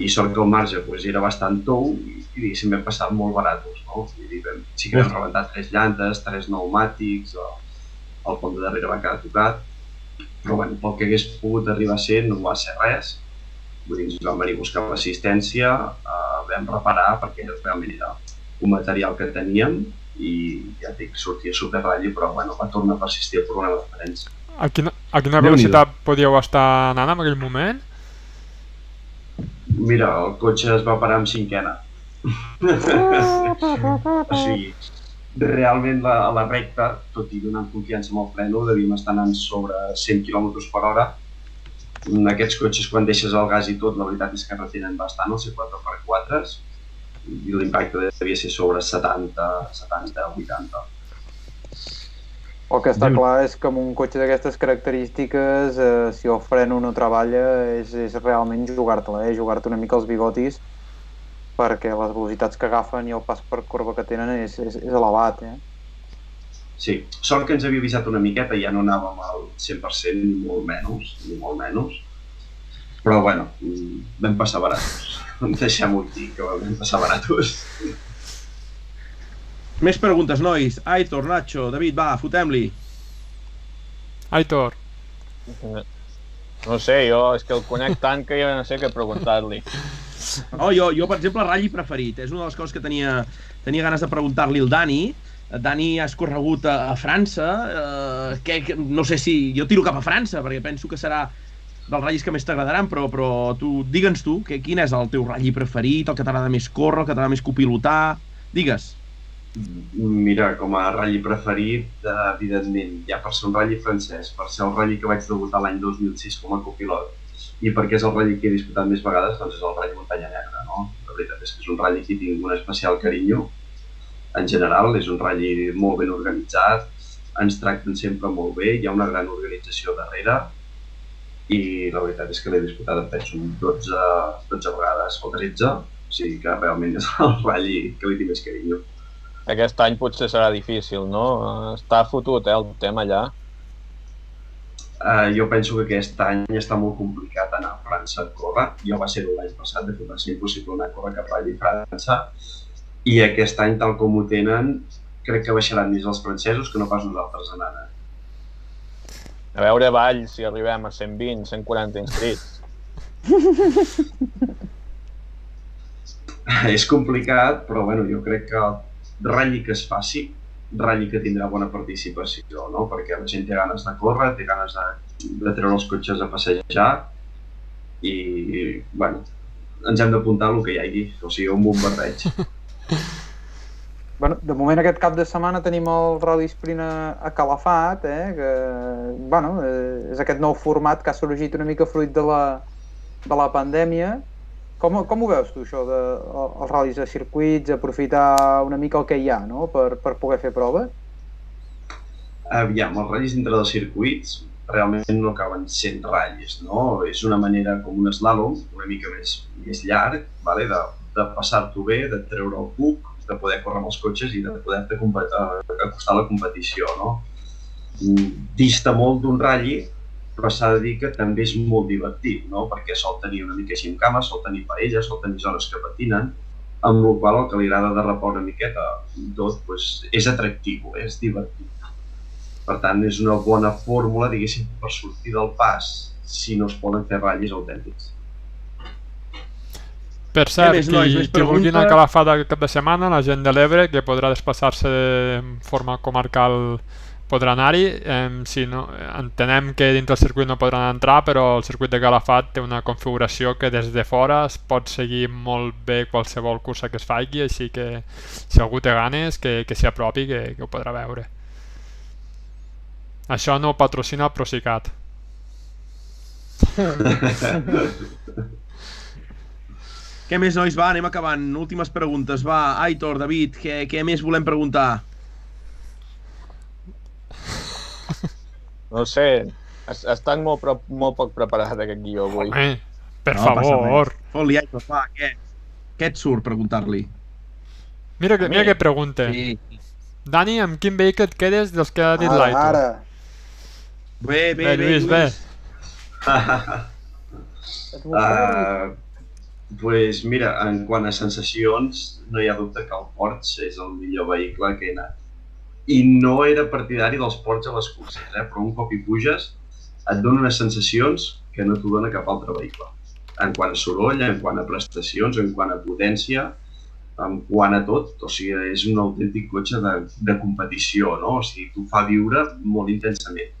I sort que el marge pues, era bastant tou i, i diguéssim, vam passar molt baratos, no? I dir, vam, sí que vam rebentar tres llantes, tres pneumàtics, o, el pont de darrere va quedar tocat, però bueno, pel que hagués pogut arribar a ser no va ser res, vull dir, ens vam venir a buscar l'assistència, eh, vam reparar perquè realment era un material que teníem i ja dic, sortia super ratlla, però bueno, va tornar a persistir el problema de frens. A quina, a quina velocitat podíeu estar anant en aquell moment? Mira, el cotxe es va parar amb cinquena. o sigui, realment la, a la recta, tot i donant confiança amb el freno, devíem estar anant sobre 100 km per hora. Aquests cotxes, quan deixes el gas i tot, la veritat és que retenen bastant els C4x4 i l'impacte devia ser sobre 70, 70, 80. El que està clar és que amb un cotxe d'aquestes característiques, eh, si el freno no treballa, és, és realment jugar-te-la, eh? jugar-te una mica els bigotis, perquè les velocitats que agafen i el pas per corba que tenen és, és, és elevat. Eh? Sí, sort que ens havia avisat una miqueta, ja no anàvem al 100%, ni molt menys, ni molt menys. Però, bueno, vam passar baratos. Deixem-ho aquí, que vam passar baratos. Més preguntes, nois. Aitor, Nacho, David, va, fotem-li. Aitor, No sé, jo és que el conec tant que jo no sé què preguntar-li. No, jo, jo, per exemple, ratll preferit. És una de les coses que tenia, tenia ganes de preguntar-li al Dani. Dani ha escorregut a, a França. Eh, que, que, no sé si... Jo tiro cap a França, perquè penso que serà dels ratllis que més t'agradaran, però, però tu, digue'ns tu, que, quin és el teu ratll preferit, el que t'agrada més córrer, el que t'agrada més copilotar... Digues. Mira, com a ratll preferit, evidentment, ja per ser un ratll francès, per ser el ratll que vaig debutar l'any 2006 com a copilot, i perquè és el ratll que he disputat més vegades, doncs és el ratll Muntanya Negra, no? La veritat és que és un ratll que tinc un especial carinyo, en general, és un ratll molt ben organitzat, ens tracten sempre molt bé, hi ha una gran organització darrere, i la veritat és que l'he disputat, em penso, 12, 12 vegades o 13, o sigui que realment és el ratll que li tinc més carinyo. Aquest any potser serà difícil, no? Està fotut, eh, el tema allà. Uh, jo penso que aquest any està molt complicat anar a França a córrer. Jo va ser l'any passat, de fet va ser impossible anar a córrer cap a França. I aquest any, tal com ho tenen, crec que baixaran més els francesos que no pas nosaltres anant. A veure, Vall, si arribem a 120, 140 inscrits. és complicat, però bueno, jo crec que ratlli que es faci, ratlli que tindrà bona participació, no? perquè la gent té ganes de córrer, té ganes de, de treure els cotxes a passejar i, bueno, ens hem d'apuntar el que hi hagi, o sigui, un bombardeig. Bueno, de moment aquest cap de setmana tenim el Rally Sprint a, a Calafat, eh, que bueno, eh, és aquest nou format que ha sorgit una mica fruit de la, de la pandèmia. Com, com ho veus tu, això, de, els ral·lis de circuits, aprofitar una mica el que hi ha, no?, per, per poder fer proves? Aviam, els ratllis dintre dels circuits realment no acaben sent ratllis, no? És una manera com un slalom, una mica més, més llarg, vale? de, de passar-t'ho bé, de treure el puc, de poder córrer amb els cotxes i de poder-te acostar a la competició, no? Dista molt d'un ratlli, però s'ha de dir que també és molt divertit, no? perquè sol tenir una mica així en cama, sol tenir parelles, sol tenir zones que patinen, amb la qual el que li agrada de repor una miqueta tot pues, és atractiu, és divertit. Per tant, és una bona fórmula, diguéssim, per sortir del pas si no es poden fer ratllis autèntics. Per cert, més, nois, qui, qui vulgui anar a? Calafat aquest cap de setmana, la gent de l'Ebre, que podrà desplaçar-se en forma comarcal, podrà anar-hi. Em, si no, entenem que dintre del circuit no podran entrar, però el circuit de Calafat té una configuració que des de fora es pot seguir molt bé qualsevol cursa que es faci, així que si algú té ganes, que, que s'hi apropi, que, que ho podrà veure. Això no ho patrocina el Procicat. Què més, nois? Va, anem acabant. Últimes preguntes. Va, Aitor, David, què, què més volem preguntar? No sé, es- estan molt, pro, molt poc preparat aquest guió avui. Home, per No favor. Fot-li, Aitor, va, què? Què et surt preguntar-li? Mira que, mira que pregunta. Sí. Dani, amb quin vehicle et quedes dels que ha dit Ara, l'Aitor? ara. Bé, bé, Bé, bé, Lluís, bé. Et vol uh... Pues mira, en quant a sensacions, no hi ha dubte que el Porsche és el millor vehicle que he anat. I no era partidari dels Porsche a les curses, eh? però un cop hi puges et dona unes sensacions que no t'ho dona cap altre vehicle. En quant a soroll, en quant a prestacions, en quant a potència, en quant a tot, o sigui, és un autèntic cotxe de, de competició, no? O sigui, t'ho fa viure molt intensament.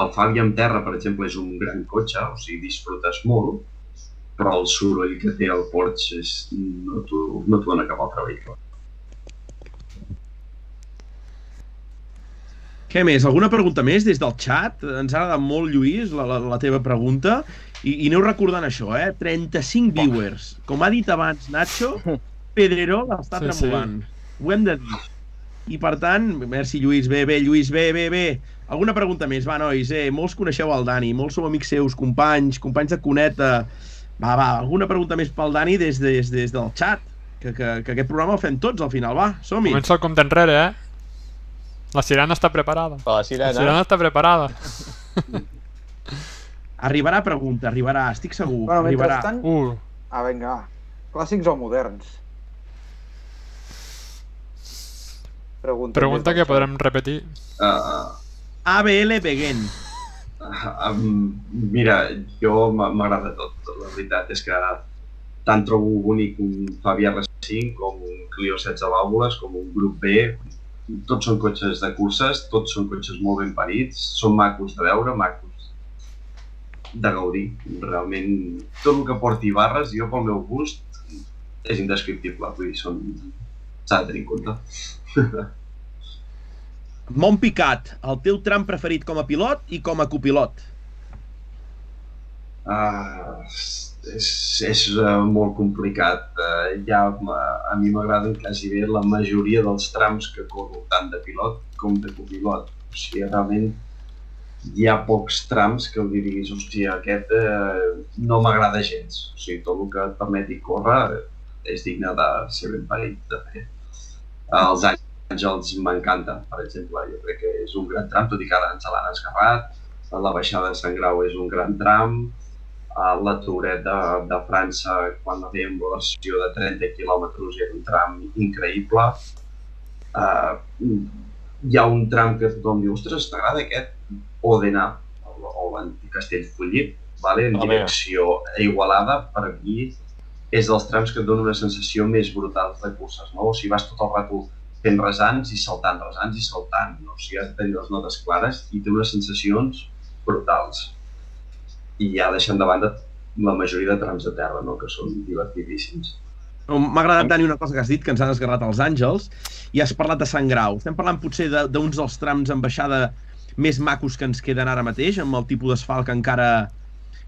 El Fabi en terra, per exemple, és un gran cotxe, o sigui, disfrutes molt, però el soroll que té el Porsche és, no t'ho no dona cap altre vehicle. Què més? Alguna pregunta més des del chat? Ens ha agradat molt, Lluís, la, la, la teva pregunta. I, I aneu recordant això, eh? 35 viewers. Com ha dit abans Nacho, Pedrerol està Sí, sí. tremolant. Ho hem de dir. I per tant, merci Lluís, bé, bé, Lluís, bé, bé, bé. Alguna pregunta més? Va, nois, eh? Molts coneixeu el Dani, molts sou amics seus, companys, companys de Cuneta. Va, va, alguna pregunta més pel Dani des, des, des del chat? Que, que, que aquest programa el fem tots al final, va, som-hi. Comença el compte enrere, eh? La sirena està preparada. Per la La sirena. sirena està preparada. Arribarà, pregunta, arribarà, estic segur. Bueno, arribarà. mentrestant... Uh, Ah, vinga, va. Clàssics o moderns? Pregunta, pregunta que podrem repetir. Uh, ABL Beguen. Um, mira, jo m'agrada tot. La veritat és que tant trobo bonic un Fabia R5 com un Clio 16 vàlvules, com un Grup B. Tots són cotxes de curses, tots són cotxes molt ben parits, són macos de veure, macos de gaudir. Realment, tot el que porti barres, jo pel meu gust, és indescriptible. Vull dir, són... s'ha de tenir en compte. Montpicat, el teu tram preferit com a pilot i com a copilot. Uh, és, és uh, molt complicat. Uh, ja a mi m'agraden quasi bé la majoria dels trams que corro, tant de pilot com de copilot. O sigui, realment hi ha pocs trams que diguis, hòstia, aquest uh, no m'agrada gens. O sigui, tot el que et permeti córrer eh, és digne de ser ben parit de fer. Els Àngels m'encanta, per exemple, jo crec que és un gran tram, tot i que ara ens l'han esgarrat. La baixada de Sant Grau és un gran tram, la Touret de, de França, quan la fèiem la versió de 30 quilòmetres, era un tram increïble. Uh, hi ha un tram que tothom diu, ostres, t'agrada aquest? Òdena, o, l'antic Castellfollit, vale? en Home. direcció a Igualada, per mi és dels trams que et dona una sensació més brutal de curses, no? O sigui, vas tot el rato fent resants i saltant, resants i saltant, no? o sigui, has de tenir les notes clares i té unes sensacions brutals i ja deixant de banda la majoria de trams de terra, no? que són divertidíssims. M'ha agradat, Dani, una cosa que has dit, que ens han esgarrat els àngels, i has parlat de Sant Grau. Estem parlant potser de- d'uns dels trams en baixada més macos que ens queden ara mateix, amb el tipus d'asfalt que encara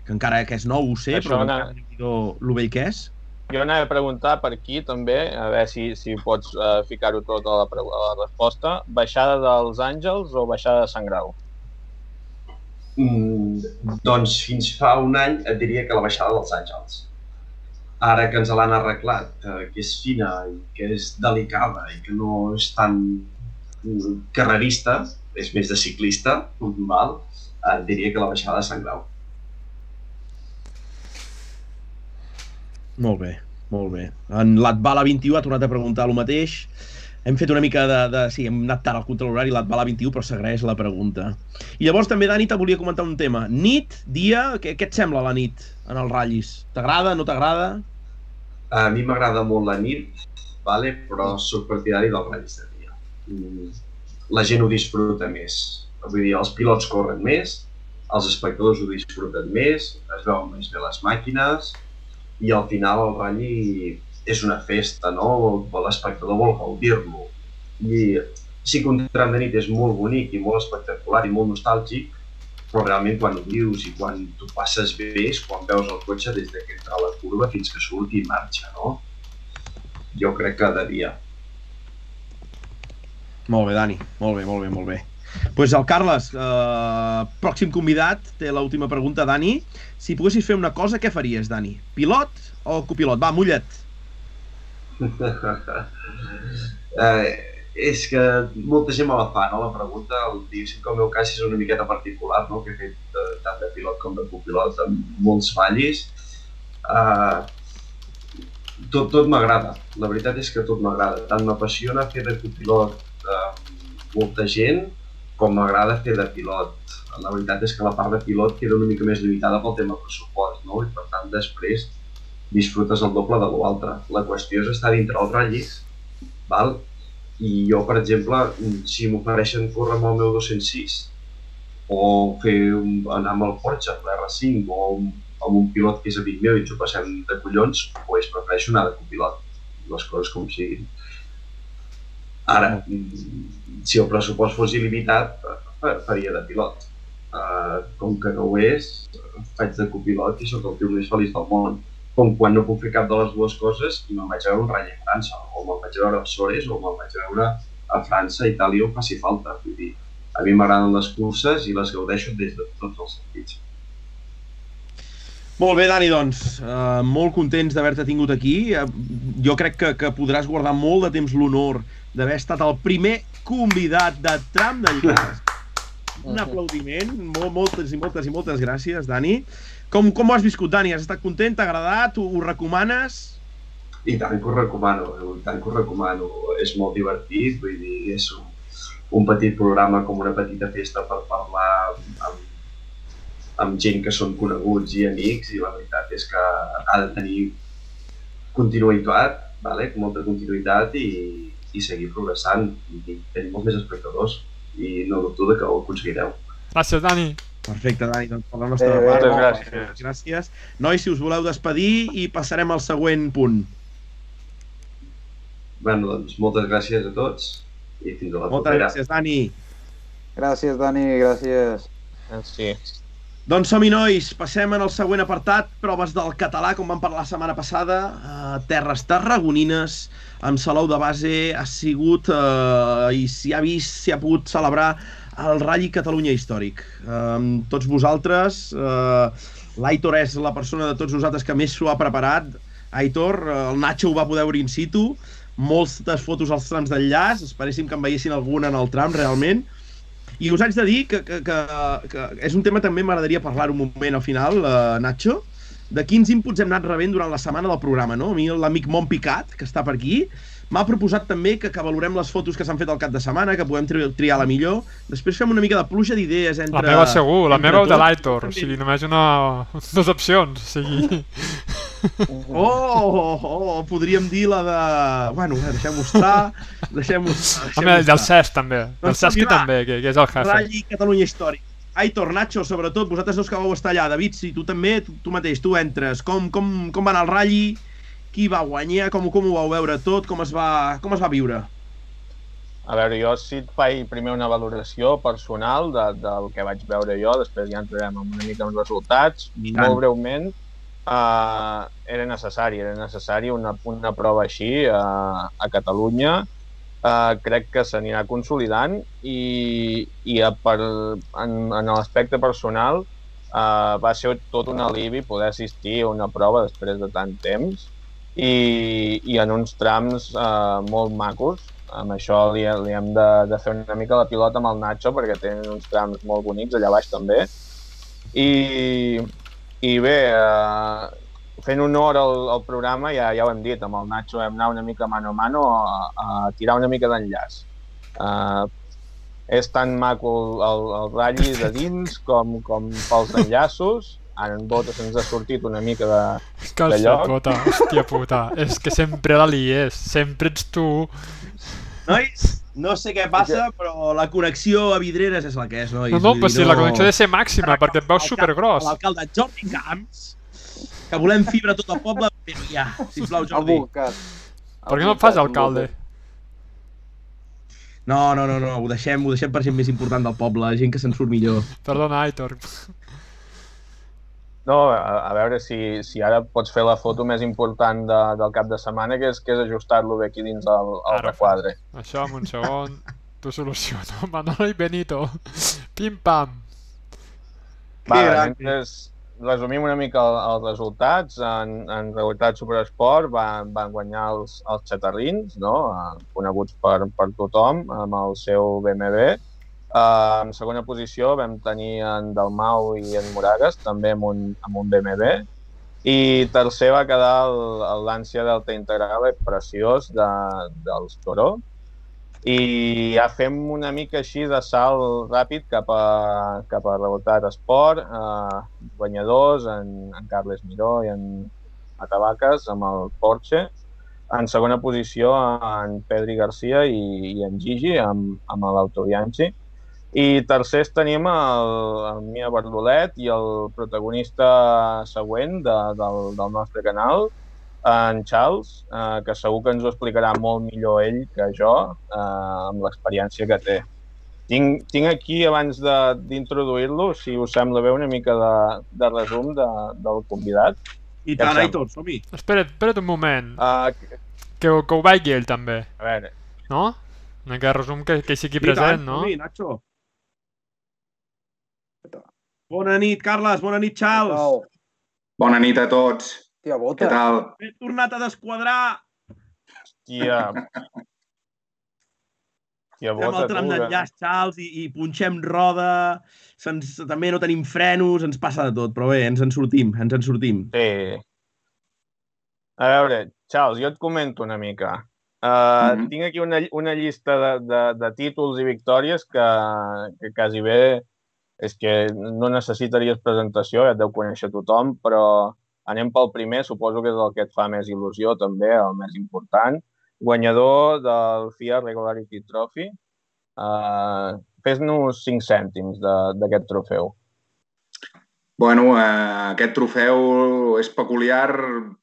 que encara que és nou, ho sé, Això però no- encara no lo vell que és. Jo anava a preguntar per aquí també, a veure si, si pots uh, ficar-ho tot a la, a la resposta. Baixada dels Àngels o baixada de Sant Grau? Mm, doncs fins fa un any et diria que la baixada dels Àngels. Ara que ens l'han arreglat, eh, que és fina i que és delicada i que no és tan mm, carrerista, és més de ciclista, val? et diria que la baixada de Sant Grau. Molt bé, molt bé. En l'Atbala 21 ha tornat a preguntar el mateix. Hem fet una mica de... de sí, hem anat tard al contra l'horari, l'Atbala 21, però s'agraeix la pregunta. I llavors també, Dani, te volia comentar un tema. Nit, dia, què, què et sembla la nit en els ratllis? T'agrada, no t'agrada? A mi m'agrada molt la nit, vale? però sóc partidari dels ratllis de dia. Mm, La gent ho disfruta més. Vull dir, els pilots corren més, els espectadors ho disfruten més, es veuen més bé les màquines i al final el ratll és una festa, no? L'espectador vol gaudir-lo. I sí que un tram de nit és molt bonic i molt espectacular i molt nostàlgic, però realment quan ho vius i quan tu passes bé és quan veus el cotxe des de que entra a la curva fins que surt i marxa, no? Jo crec que de dia. Molt bé, Dani. Molt bé, molt bé, molt bé. Pues el Carles, eh, pròxim convidat, té l'última pregunta, Dani. Si poguessis fer una cosa, què faries, Dani? Pilot o copilot? Va, mulla't. eh, és que molta gent me la fa, no? La pregunta, el, diguéssim que el meu cas és una miqueta particular, no? Que he fet eh, tant de pilot com de copilot amb molts fallis. Eh, tot tot m'agrada, la veritat és que tot m'agrada. Tant m'apassiona fer de copilot eh, molta gent, com m'agrada fer de pilot. La veritat és que la part de pilot queda una mica més limitada pel tema pressupost, no? I per tant després disfrutes el doble de l'altre. La qüestió és estar dintre els ratllis, val? I jo, per exemple, si m'ofereixen córrer amb el meu 206 o fer un, anar amb el Porsche, amb l'R5 o amb un pilot que és amic meu i ens ho passem de collons, doncs prefereixo anar de copilot, les coses com siguin. Ara, si el pressupost fos il·limitat, fa- faria de pilot. Uh, com que no ho és, faig de copilot i sóc el tio més feliç del món. Com quan no puc fer cap de les dues coses i me'n vaig a veure un ratll a França, o me'n vaig a veure a Sores, o me'n vaig a veure a França, Itàlia, on faci falta. Vull dir, a mi m'agraden les curses i les gaudeixo des de tots els sentits. Molt bé, Dani, doncs, uh, molt contents d'haver-te tingut aquí. Uh, jo crec que, que podràs guardar molt de temps l'honor d'haver estat el primer convidat de Tram d'Enllaç. Un aplaudiment, molt, moltes i moltes i moltes gràcies, Dani. Com, com ho has viscut, Dani? Has estat content? T'ha agradat? Ho, ho recomanes? I tant que ho recomano, i tant que ho recomano. És molt divertit, vull dir, és un, un petit programa com una petita festa per parlar amb, amb gent que són coneguts i amics i la veritat és que ha de tenir continuïtat, vale? molta continuïtat i, i seguir progressant i tenir molts més espectadors i no dubto de que ho aconseguireu. Gràcies, Dani. Perfecte, Dani, doncs per la nostra bé, part. moltes moltes gràcies. gràcies. Nois, si us voleu despedir i passarem al següent punt. Bueno, doncs moltes gràcies a tots i fins a la Moltes propera. gràcies, Dani. Gràcies, Dani, gràcies. Sí. Doncs som-hi, nois. Passem en el següent apartat, proves del català, com vam parlar la setmana passada. Uh, terres tarragonines, amb Salou de base, ha sigut uh, i s'hi ha vist, s'hi ha pogut celebrar el Rally Catalunya Històric. Uh, tots vosaltres, uh, l'Aitor és la persona de tots nosaltres que més s'ho ha preparat. Aitor, uh, el Nacho ho va poder veure in situ, moltes fotos als trams d'enllaç, esperéssim que en veiessin alguna en el tram, realment. I us haig de dir que, que, que, que és un tema també m'agradaria parlar un moment al final, uh, Nacho, de quins inputs hem anat rebent durant la setmana del programa, no? A mi l'amic Mont Picat, que està per aquí, m'ha proposat també que, que valorem les fotos que s'han fet al cap de setmana, que podem tri triar la millor. Després fem una mica de pluja d'idees entre... La meva segur, la meva o de l'Aitor. O sigui, només una... dues opcions. O sigui... Oh, oh, oh, podríem dir la de... Bueno, deixem-ho estar, deixem-ho estar. Home, el del Cesc també. Del Doncs Cesc va. també, que, que és el jefe. Rally Catalunya Històric. Aitor, Nacho, sobretot, vosaltres dos que vau estar allà. David, si tu també, tu, tu mateix, tu entres. Com, com, com va anar el Rally? Qui va guanyar? Com, com ho vau veure tot? Com es va, com es va viure? A veure, jo si et faig primer una valoració personal de, del que vaig veure jo, després ja entrarem en una mica en resultats. tant. Molt breument, uh, era necessari, era necessari una, una prova així uh, a Catalunya. Uh, crec que s'anirà consolidant i, i a per, en, en l'aspecte personal uh, va ser tot un alivi poder assistir a una prova després de tant temps i, i en uns trams uh, molt macos. Amb això li, li hem de, de fer una mica la pilota amb el Nacho perquè tenen uns trams molt bonics allà baix també. I, i bé eh, fent honor al, al programa ja, ja ho hem dit, amb el Nacho vam anar una mica mano a mano a, a tirar una mica d'enllaç. Eh, és tan maco el, el, el ratlli de dins com, com pels enllaços en Bota se'ns ha sortit una mica de, Que de lloc. puta, hòstia puta. És que sempre la lies, sempre ets tu. Nois, no sé què passa, però la connexió a Vidreres és la que és, nois. No, no, però si la connexió ha de ser màxima, perquè et veus supergros. L'alcalde Jordi Camps, que volem fibra a tot el poble, però ja, sisplau, Jordi. Per què no et fas alcalde? No, no, no, no, ho deixem, ho deixem per gent més important del poble, gent que se'n surt millor. Perdona, Aitor. No, a, a veure si, si ara pots fer la foto més important de, del cap de setmana, que és, que és ajustar-lo bé aquí dins el, el Ara requadre. Això en un segon t'ho soluciono. Manolo i Benito. Pim-pam. Va, gran. mentre resumim una mica el, els resultats, en, en realitat Superesport van, van guanyar els, els xatarrins, no? Eh, coneguts per, per tothom, amb el seu BMW. Uh, en segona posició vam tenir en Dalmau i en Moragas, també amb un, amb un BMW. I tercer va quedar el, el Lancia Delta Integrale preciós de, dels Toro. I ja fem una mica així de salt ràpid cap a, cap a Revoltat Esport, eh, guanyadors, en, en Carles Miró i en Matavaques amb el Porsche. En segona posició en Pedri Garcia i, i en Gigi amb, amb l'Auto Bianchi. I tercers tenim el, el Mia Bardolet i el protagonista següent de, del, del nostre canal, en Charles, eh, que segur que ens ho explicarà molt millor ell que jo, eh, amb l'experiència que té. Tinc, tinc aquí, abans de- d'introduir-lo, si us sembla bé, una mica de, de resum de, del convidat. I Ja tant, Aitor, som-hi. Espera't, espera't un moment. Uh, Que, que ho vegi ell també, a veure, no? Una mica de resum que, que hi sigui I tant, present, no? som-hi, Nacho. Bona nit, Carles, bona nit, Charles. Bona nit a tots. Tia, Què bota. tal? He tornat a desquadrar. tia, fem bota el tram d'enllaç, Charles, i, i punxem roda, se'ns, també no tenim frenos, ens passa de tot, però bé, ens en sortim, ens en sortim. Sí. A veure, Charles, jo et comento una mica. Uh, Mhm. Tinc aquí una, una llista de, de, de títols i victòries que, que quasi bé és que no necessitaries presentació, ja et deu conèixer tothom, però anem pel primer, suposo que és el que et fa més il·lusió també, el més important. Guanyador del FIA Regularity Trophy. Uh, Fes-nos 5 cèntims d'aquest trofeu. Bueno, eh, aquest trofeu és peculiar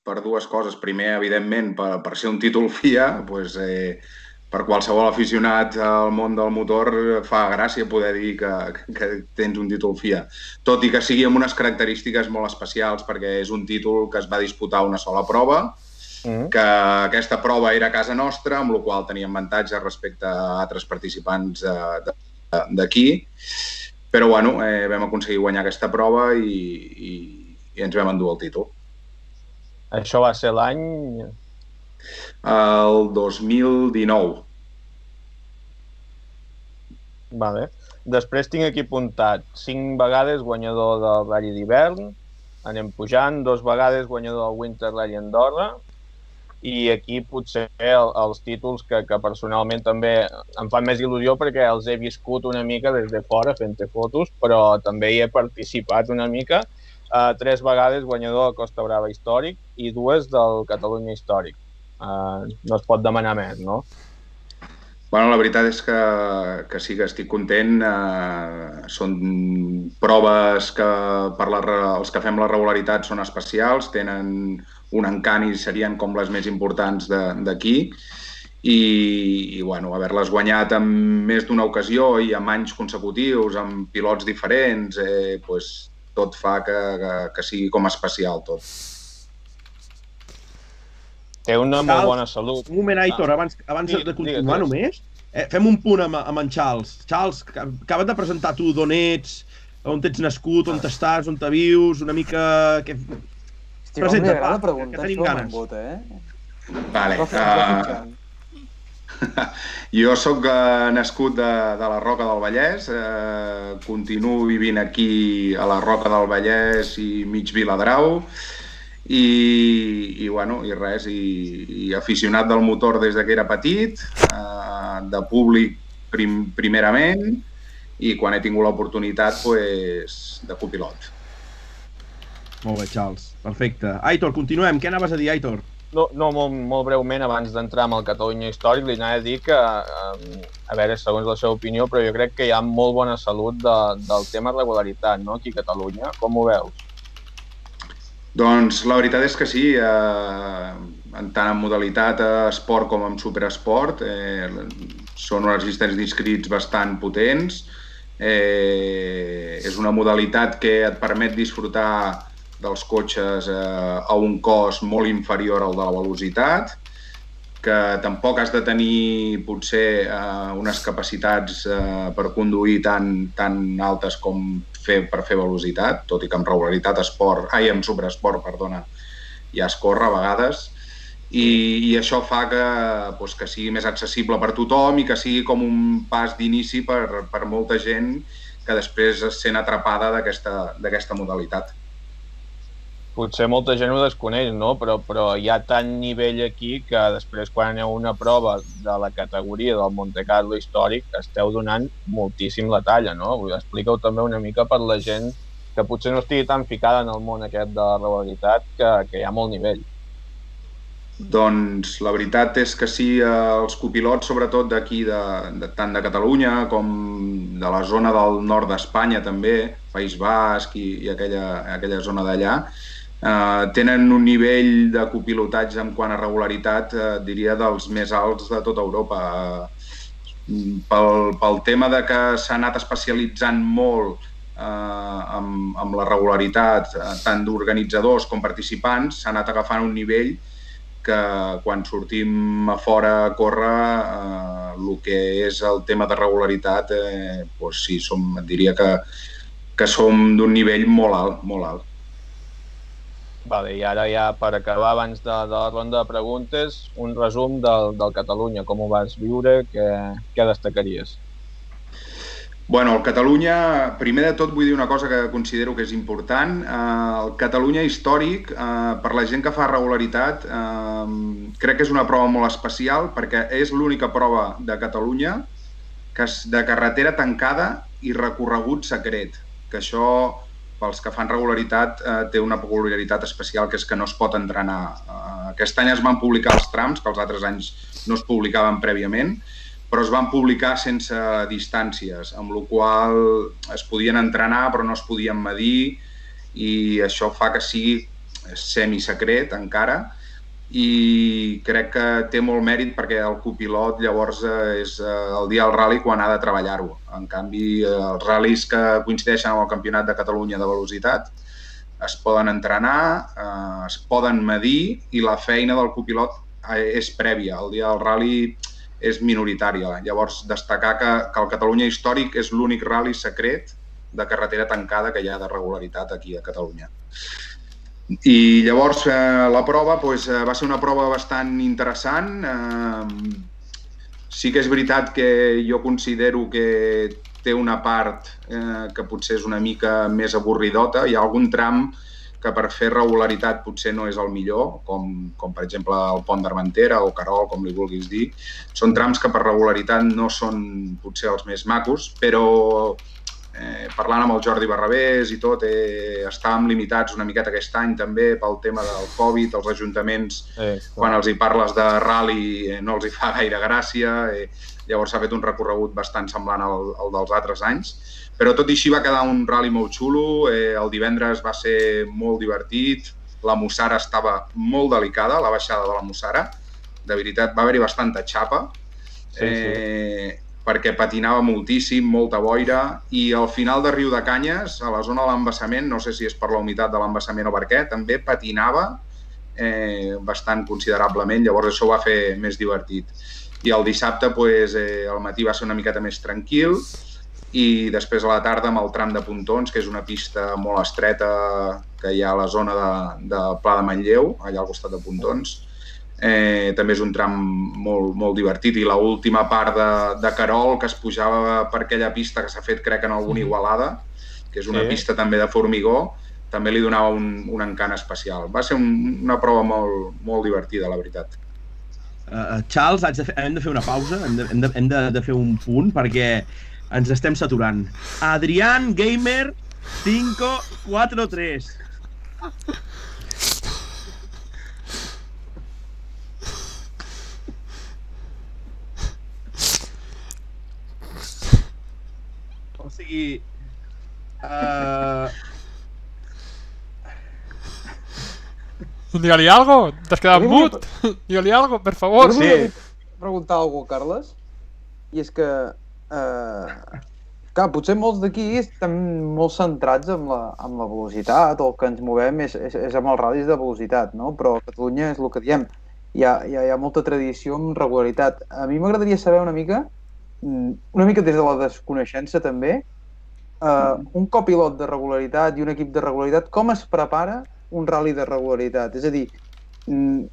per dues coses. Primer, evidentment, per, per ser un títol FIA, pues, eh, per qualsevol aficionat al món del motor fa gràcia poder dir que, que tens un títol FIA. Tot i que sigui amb unes característiques molt especials, perquè és un títol que es va disputar una sola prova, Mm. que aquesta prova era a casa nostra, amb la qual teníem avantatge respecte a altres participants eh, de- d'aquí. Però bueno, eh, vam aconseguir guanyar aquesta prova i, i, i ens vam endur el títol. Això va ser l'any... El 2019. Vale. Després tinc aquí apuntat cinc vegades guanyador del Rally d'hivern, anem pujant, dos vegades guanyador del Winter Rally Andorra, i aquí potser el, els títols que, que personalment també em fan més il·lusió perquè els he viscut una mica des de fora fent fotos, però també hi he participat una mica. Uh, tres vegades guanyador del Costa Brava històric i dues del Catalunya històric. Uh, no es pot demanar més, no? Bueno, la veritat és que, que sí que estic content. Eh, són proves que per la, els que fem la regularitat són especials, tenen un encant i serien com les més importants d'aquí. I, i bueno, haver-les guanyat en més d'una ocasió i amb anys consecutius, amb pilots diferents, eh, pues, tot fa que, que, que sigui com especial tot. Té una molt Cal- bona salut. Un moment, Aitor, abans, abans Digues, de continuar digues. només, eh, fem un punt amb, amb en Charles. Charles, que- acabes de presentar tu d'on ets, on ets nascut, on estàs, on te vius, una mica... Que... Hòstia, agrada va, preguntar que tenim ganes. Mambota, eh? Vale, fitxant. Jo sóc eh, nascut de, de la Roca del Vallès, eh, continuo vivint aquí a la Roca del Vallès i mig Viladrau i, i, bueno, i res, i, i aficionat del motor des de que era petit, eh, de públic prim, primerament i quan he tingut l'oportunitat pues, de copilot. Molt bé, Charles. Perfecte. Aitor, continuem. Què anaves a dir, Aitor? No, no molt, molt breument, abans d'entrar amb el Catalunya Històric, li anava a dir que, eh, a veure, segons la seva opinió, però jo crec que hi ha molt bona salut de, del tema regularitat, no?, aquí a Catalunya. Com ho veus? Doncs la veritat és que sí, eh, tant en modalitat esport com en superesport, eh, són unes llistes d'inscrits bastant potents. Eh, és una modalitat que et permet disfrutar dels cotxes eh, a un cost molt inferior al de la velocitat, que tampoc has de tenir potser eh, unes capacitats eh, per conduir tan, tan altes com fer, per fer velocitat, tot i que amb regularitat esport, ai, amb superesport, perdona, ja es corre a vegades, i, i això fa que, doncs, que sigui més accessible per tothom i que sigui com un pas d'inici per, per molta gent que després es sent atrapada d'aquesta modalitat. Potser molta gent ho desconeix, no? Però, però hi ha tant nivell aquí que després quan aneu una prova de la categoria del Monte Carlo històric esteu donant moltíssim la talla, no? Explica-ho també una mica per la gent que potser no estigui tan ficada en el món aquest de la regularitat que, que hi ha molt nivell. Doncs la veritat és que sí, eh, els copilots, sobretot d'aquí, de, de, tant de Catalunya com de la zona del nord d'Espanya també, País Basc i, i aquella, aquella zona d'allà, eh, tenen un nivell de copilotatge en quant a regularitat, eh, diria, dels més alts de tota Europa. Pel, pel tema de que s'ha anat especialitzant molt eh, amb, amb la regularitat, eh, tant d'organitzadors com participants, s'ha anat agafant un nivell que quan sortim a fora a córrer, eh, el que és el tema de regularitat, eh, doncs sí, som, diria que, que som d'un nivell molt alt, molt alt. Vale, I ara ja per acabar abans de, de la ronda de preguntes, un resum del, del Catalunya, com ho vas viure, què, què destacaries? Bueno, el Catalunya, primer de tot vull dir una cosa que considero que és important. Eh, el Catalunya històric, eh, per la gent que fa regularitat, eh, crec que és una prova molt especial perquè és l'única prova de Catalunya que és de carretera tancada i recorregut secret. Que això, pels que fan regularitat, eh, té una peculiaritat especial, que és que no es pot entrenar. Eh, aquest any es van publicar els trams, que els altres anys no es publicaven prèviament, però es van publicar sense distàncies, amb la qual es podien entrenar però no es podien medir i això fa que sigui semisecret encara i crec que té molt mèrit perquè el copilot llavors eh, és eh, el dia del rally quan ha de treballar-ho. En canvi, eh, els ral·lis que coincideixen amb el Campionat de Catalunya de velocitat es poden entrenar, es poden medir i la feina del copilot és prèvia. El dia del rally és minoritària. Llavors, destacar que, que el Catalunya històric és l'únic rally secret de carretera tancada que hi ha de regularitat aquí a Catalunya. I llavors eh, la prova doncs, eh, va ser una prova bastant interessant. Eh, sí que és veritat que jo considero que té una part eh, que potser és una mica més avorridota. Hi ha algun tram que per fer regularitat potser no és el millor, com, com per exemple el pont d'Armentera o Carol, com li vulguis dir. Són trams que per regularitat no són potser els més macos, però eh, parlant amb el Jordi Barrabés i tot, eh, estàvem limitats una miqueta aquest any també pel tema del Covid, els ajuntaments, eh, quan els hi parles de rally eh, no els hi fa gaire gràcia, eh, llavors s'ha fet un recorregut bastant semblant al, al dels altres anys. Però tot i així va quedar un rally molt xulo, eh, el divendres va ser molt divertit, la Mussara estava molt delicada, la baixada de la Mussara, de veritat va haver-hi bastanta xapa, sí, eh, sí. Perquè patinava moltíssim, molta boira, i al final de Riu de Canyes, a la zona de l'embassament, no sé si és per la humitat de l'embassament o per què, també patinava eh, bastant considerablement, llavors això ho va fer més divertit. I el dissabte, pues, eh, el matí va ser una miqueta més tranquil, i després a la tarda amb el tram de Pontons, que és una pista molt estreta que hi ha a la zona de, de Pla de Manlleu, allà al costat de Pontons. Eh, també és un tram molt, molt divertit i l última part de, de Carol que es pujava per aquella pista que s'ha fet crec en alguna igualada, que és una sí. pista també de formigó, també li donava un, un encant especial. Va ser un, una prova molt, molt divertida, la veritat. Uh, Charles, haig de fer, hem de fer una pausa, hem de, hem de, hem de, de fer un punt perquè ens estem saturant. Adrián Gamer 543. O sigui... Uh... Digue-li algo, t'has quedat mut. Digue-li algo, per favor. Sí. Preguntar cosa, Carles? I és que eh, clar, potser molts d'aquí estem molt centrats en la, en la velocitat, o el que ens movem és, és, és amb els radis de velocitat, no? però a Catalunya és el que diem, hi ha, hi ha, hi ha molta tradició amb regularitat. A mi m'agradaria saber una mica, una mica des de la desconeixença també, uh, un copilot de regularitat i un equip de regularitat, com es prepara un rally de regularitat? És a dir, mm,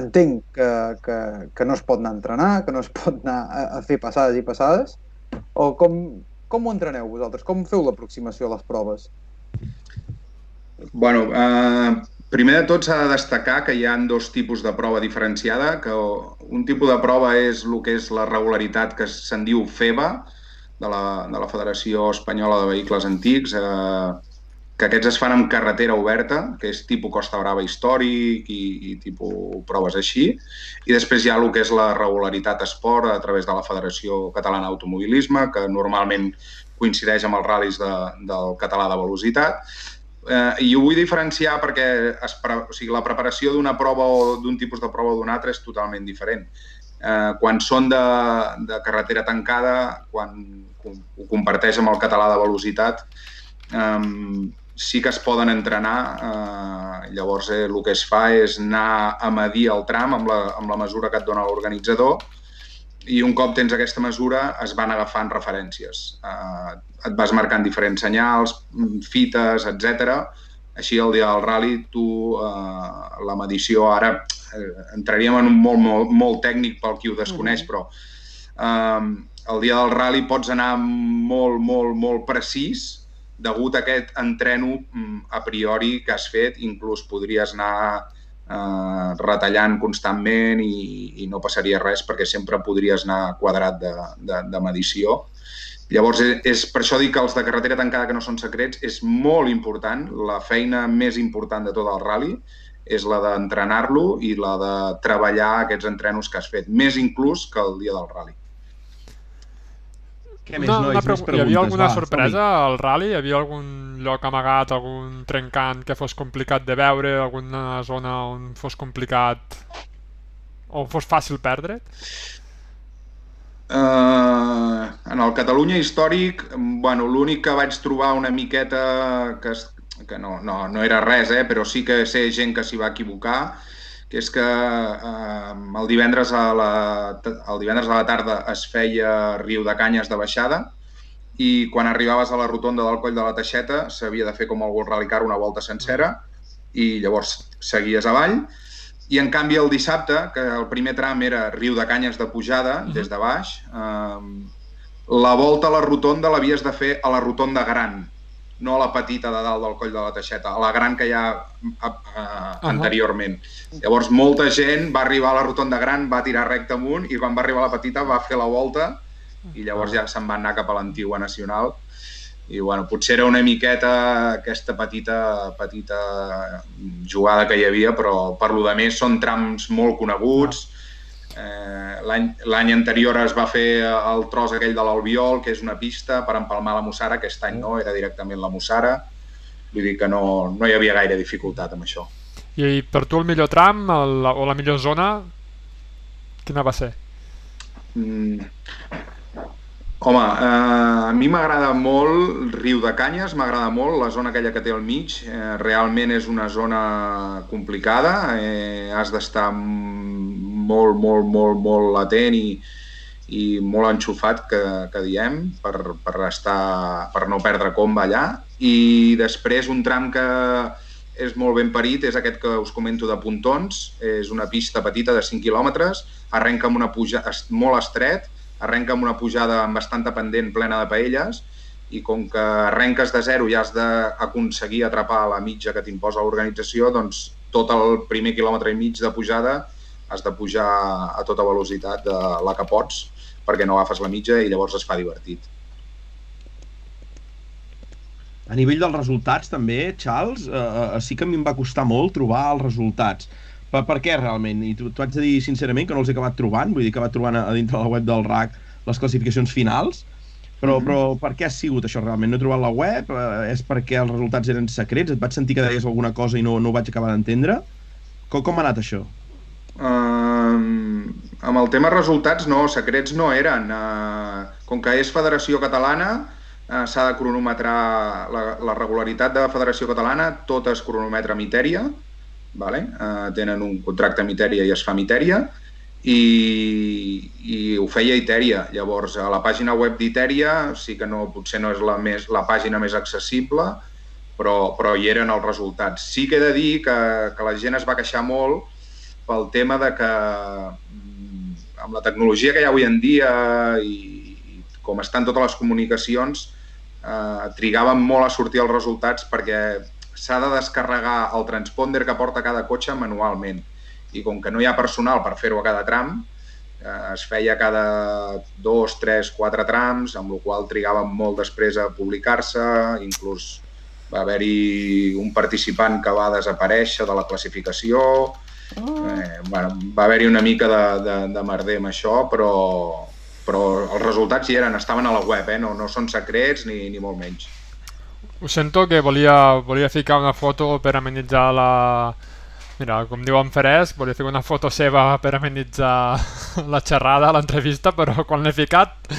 entenc que, que, que no es pot anar a entrenar, que no es pot anar a, a fer passades i passades, o com, com ho entreneu vosaltres? Com feu l'aproximació a les proves? Bueno, eh, primer de tot s'ha de destacar que hi ha dos tipus de prova diferenciada, que un tipus de prova és el que és la regularitat que se'n diu FEBA, de la, de la Federació Espanyola de Vehicles Antics, eh, que aquests es fan amb carretera oberta, que és tipus Costa Brava històric i, i tipus proves així. I després hi ha el que és la regularitat esport a través de la Federació Catalana d'Automobilisme, que normalment coincideix amb els ral·lis de, del català de velocitat. Eh, I ho vull diferenciar perquè es, o sigui, la preparació d'una prova o d'un tipus de prova o d'un altre és totalment diferent. Eh, quan són de, de carretera tancada, quan ho comparteix amb el català de velocitat, eh, sí que es poden entrenar, eh, llavors eh, el que es fa és anar a medir el tram amb la, amb la mesura que et dona l'organitzador i un cop tens aquesta mesura es van agafant referències. Eh, et vas marcant diferents senyals, fites, etc Així, el dia del rally, tu, eh, la medició ara, eh, entraríem en un molt, molt, molt tècnic pel qui ho desconeix, mm. però eh, el dia del rally pots anar molt, molt, molt precís degut a aquest entreno mm, a priori que has fet, inclús podries anar eh, retallant constantment i, i no passaria res perquè sempre podries anar quadrat de, de, de medició. Llavors, és, és per això dic que els de carretera tancada que no són secrets és molt important. La feina més important de tot el rally és la d'entrenar-lo i la de treballar aquests entrenos que has fet, més inclús que el dia del rally. Què més, nois? Una Més preguntes, Hi havia alguna va, sorpresa al rally? Hi havia algun lloc amagat, algun trencant que fos complicat de veure, alguna zona on fos complicat o fos fàcil perdre? Uh, en el Catalunya històric, bueno, l'únic que vaig trobar una miqueta que, que no, no, no era res, eh, però sí que sé gent que s'hi va equivocar, que és que eh, el, divendres a la, el divendres a la tarda es feia riu de canyes de baixada i quan arribaves a la rotonda del coll de la Teixeta s'havia de fer com el World Rally Car una volta sencera i llavors seguies avall i en canvi el dissabte, que el primer tram era riu de canyes de pujada uh -huh. des de baix, eh, la volta a la rotonda l'havies de fer a la rotonda gran, no a la petita de dalt del coll de la Teixeta, a la gran que hi ha uh, uh, anteriorment. Llavors, molta gent va arribar a la rotonda gran, va tirar recte amunt, i quan va arribar a la petita va fer la volta, i llavors ja se'n va anar cap a l'antigua nacional. I, bueno, potser era una miqueta aquesta petita, petita jugada que hi havia, però per lo de més són trams molt coneguts, ah Eh, L'any anterior es va fer el tros aquell de l'Albiol, que és una pista per empalmar la Mussara, aquest any no, era directament la Mussara. Vull dir que no, no hi havia gaire dificultat amb això. I per tu el millor tram el, o la millor zona, quina va ser? Mm, Home, eh, a mi m'agrada molt Riu de Canyes, m'agrada molt la zona aquella que té al mig. Eh, realment és una zona complicada, eh, has d'estar molt, molt, molt, molt atent i, i molt enxufat, que, que diem, per, per, estar, per no perdre comba allà. I després un tram que és molt ben parit, és aquest que us comento de Pontons, és una pista petita de 5 quilòmetres, arrenca amb una puja molt estret, arrenca amb una pujada amb bastanta pendent plena de paelles i com que arrenques de zero i has d'aconseguir atrapar la mitja que t'imposa l'organització, doncs tot el primer quilòmetre i mig de pujada has de pujar a tota velocitat de la que pots perquè no agafes la mitja i llavors es fa divertit. A nivell dels resultats també, Charles, eh, eh sí que a mi em va costar molt trobar els resultats per, per què realment? I t'ho haig de dir sincerament que no els he acabat trobant, vull dir que acabat trobant a, a dintre la web del RAC les classificacions finals, però, mm -hmm. però per què ha sigut això realment? No he trobat la web? Eh, és perquè els resultats eren secrets? Et vaig sentir que deies alguna cosa i no, no ho vaig acabar d'entendre? Com, com ha anat això? Uh, amb el tema resultats, no, secrets no eren. Uh, com que és Federació Catalana, uh, s'ha de cronometrar la, la regularitat de la Federació Catalana, tot es cronometra amb Iteria, vale? uh, tenen un contracte amb Iteria i es fa amb Iteria, i, i ho feia Iteria. Llavors, a la pàgina web d'Iteria sí que no, potser no és la, més, la pàgina més accessible, però, però hi eren els resultats. Sí que he de dir que, que la gent es va queixar molt pel tema de que mm, amb la tecnologia que hi ha avui en dia i, i com estan totes les comunicacions, eh, trigaven molt a sortir els resultats perquè s'ha de descarregar el transponder que porta cada cotxe manualment. I com que no hi ha personal per fer-ho a cada tram, eh, es feia cada dos, tres, quatre trams, amb la qual trigava molt després a publicar-se, inclús va haver-hi un participant que va desaparèixer de la classificació, oh. eh, bueno, va haver-hi una mica de, de, de merder amb això, però, però els resultats hi eren, estaven a la web, eh? no, no són secrets ni, ni molt menys. Ho sento que volia, volia ficar una foto per amenitzar la... Mira, com diu en Ferès, volia fer una foto seva per amenitzar la xerrada, l'entrevista, però quan l'he ficat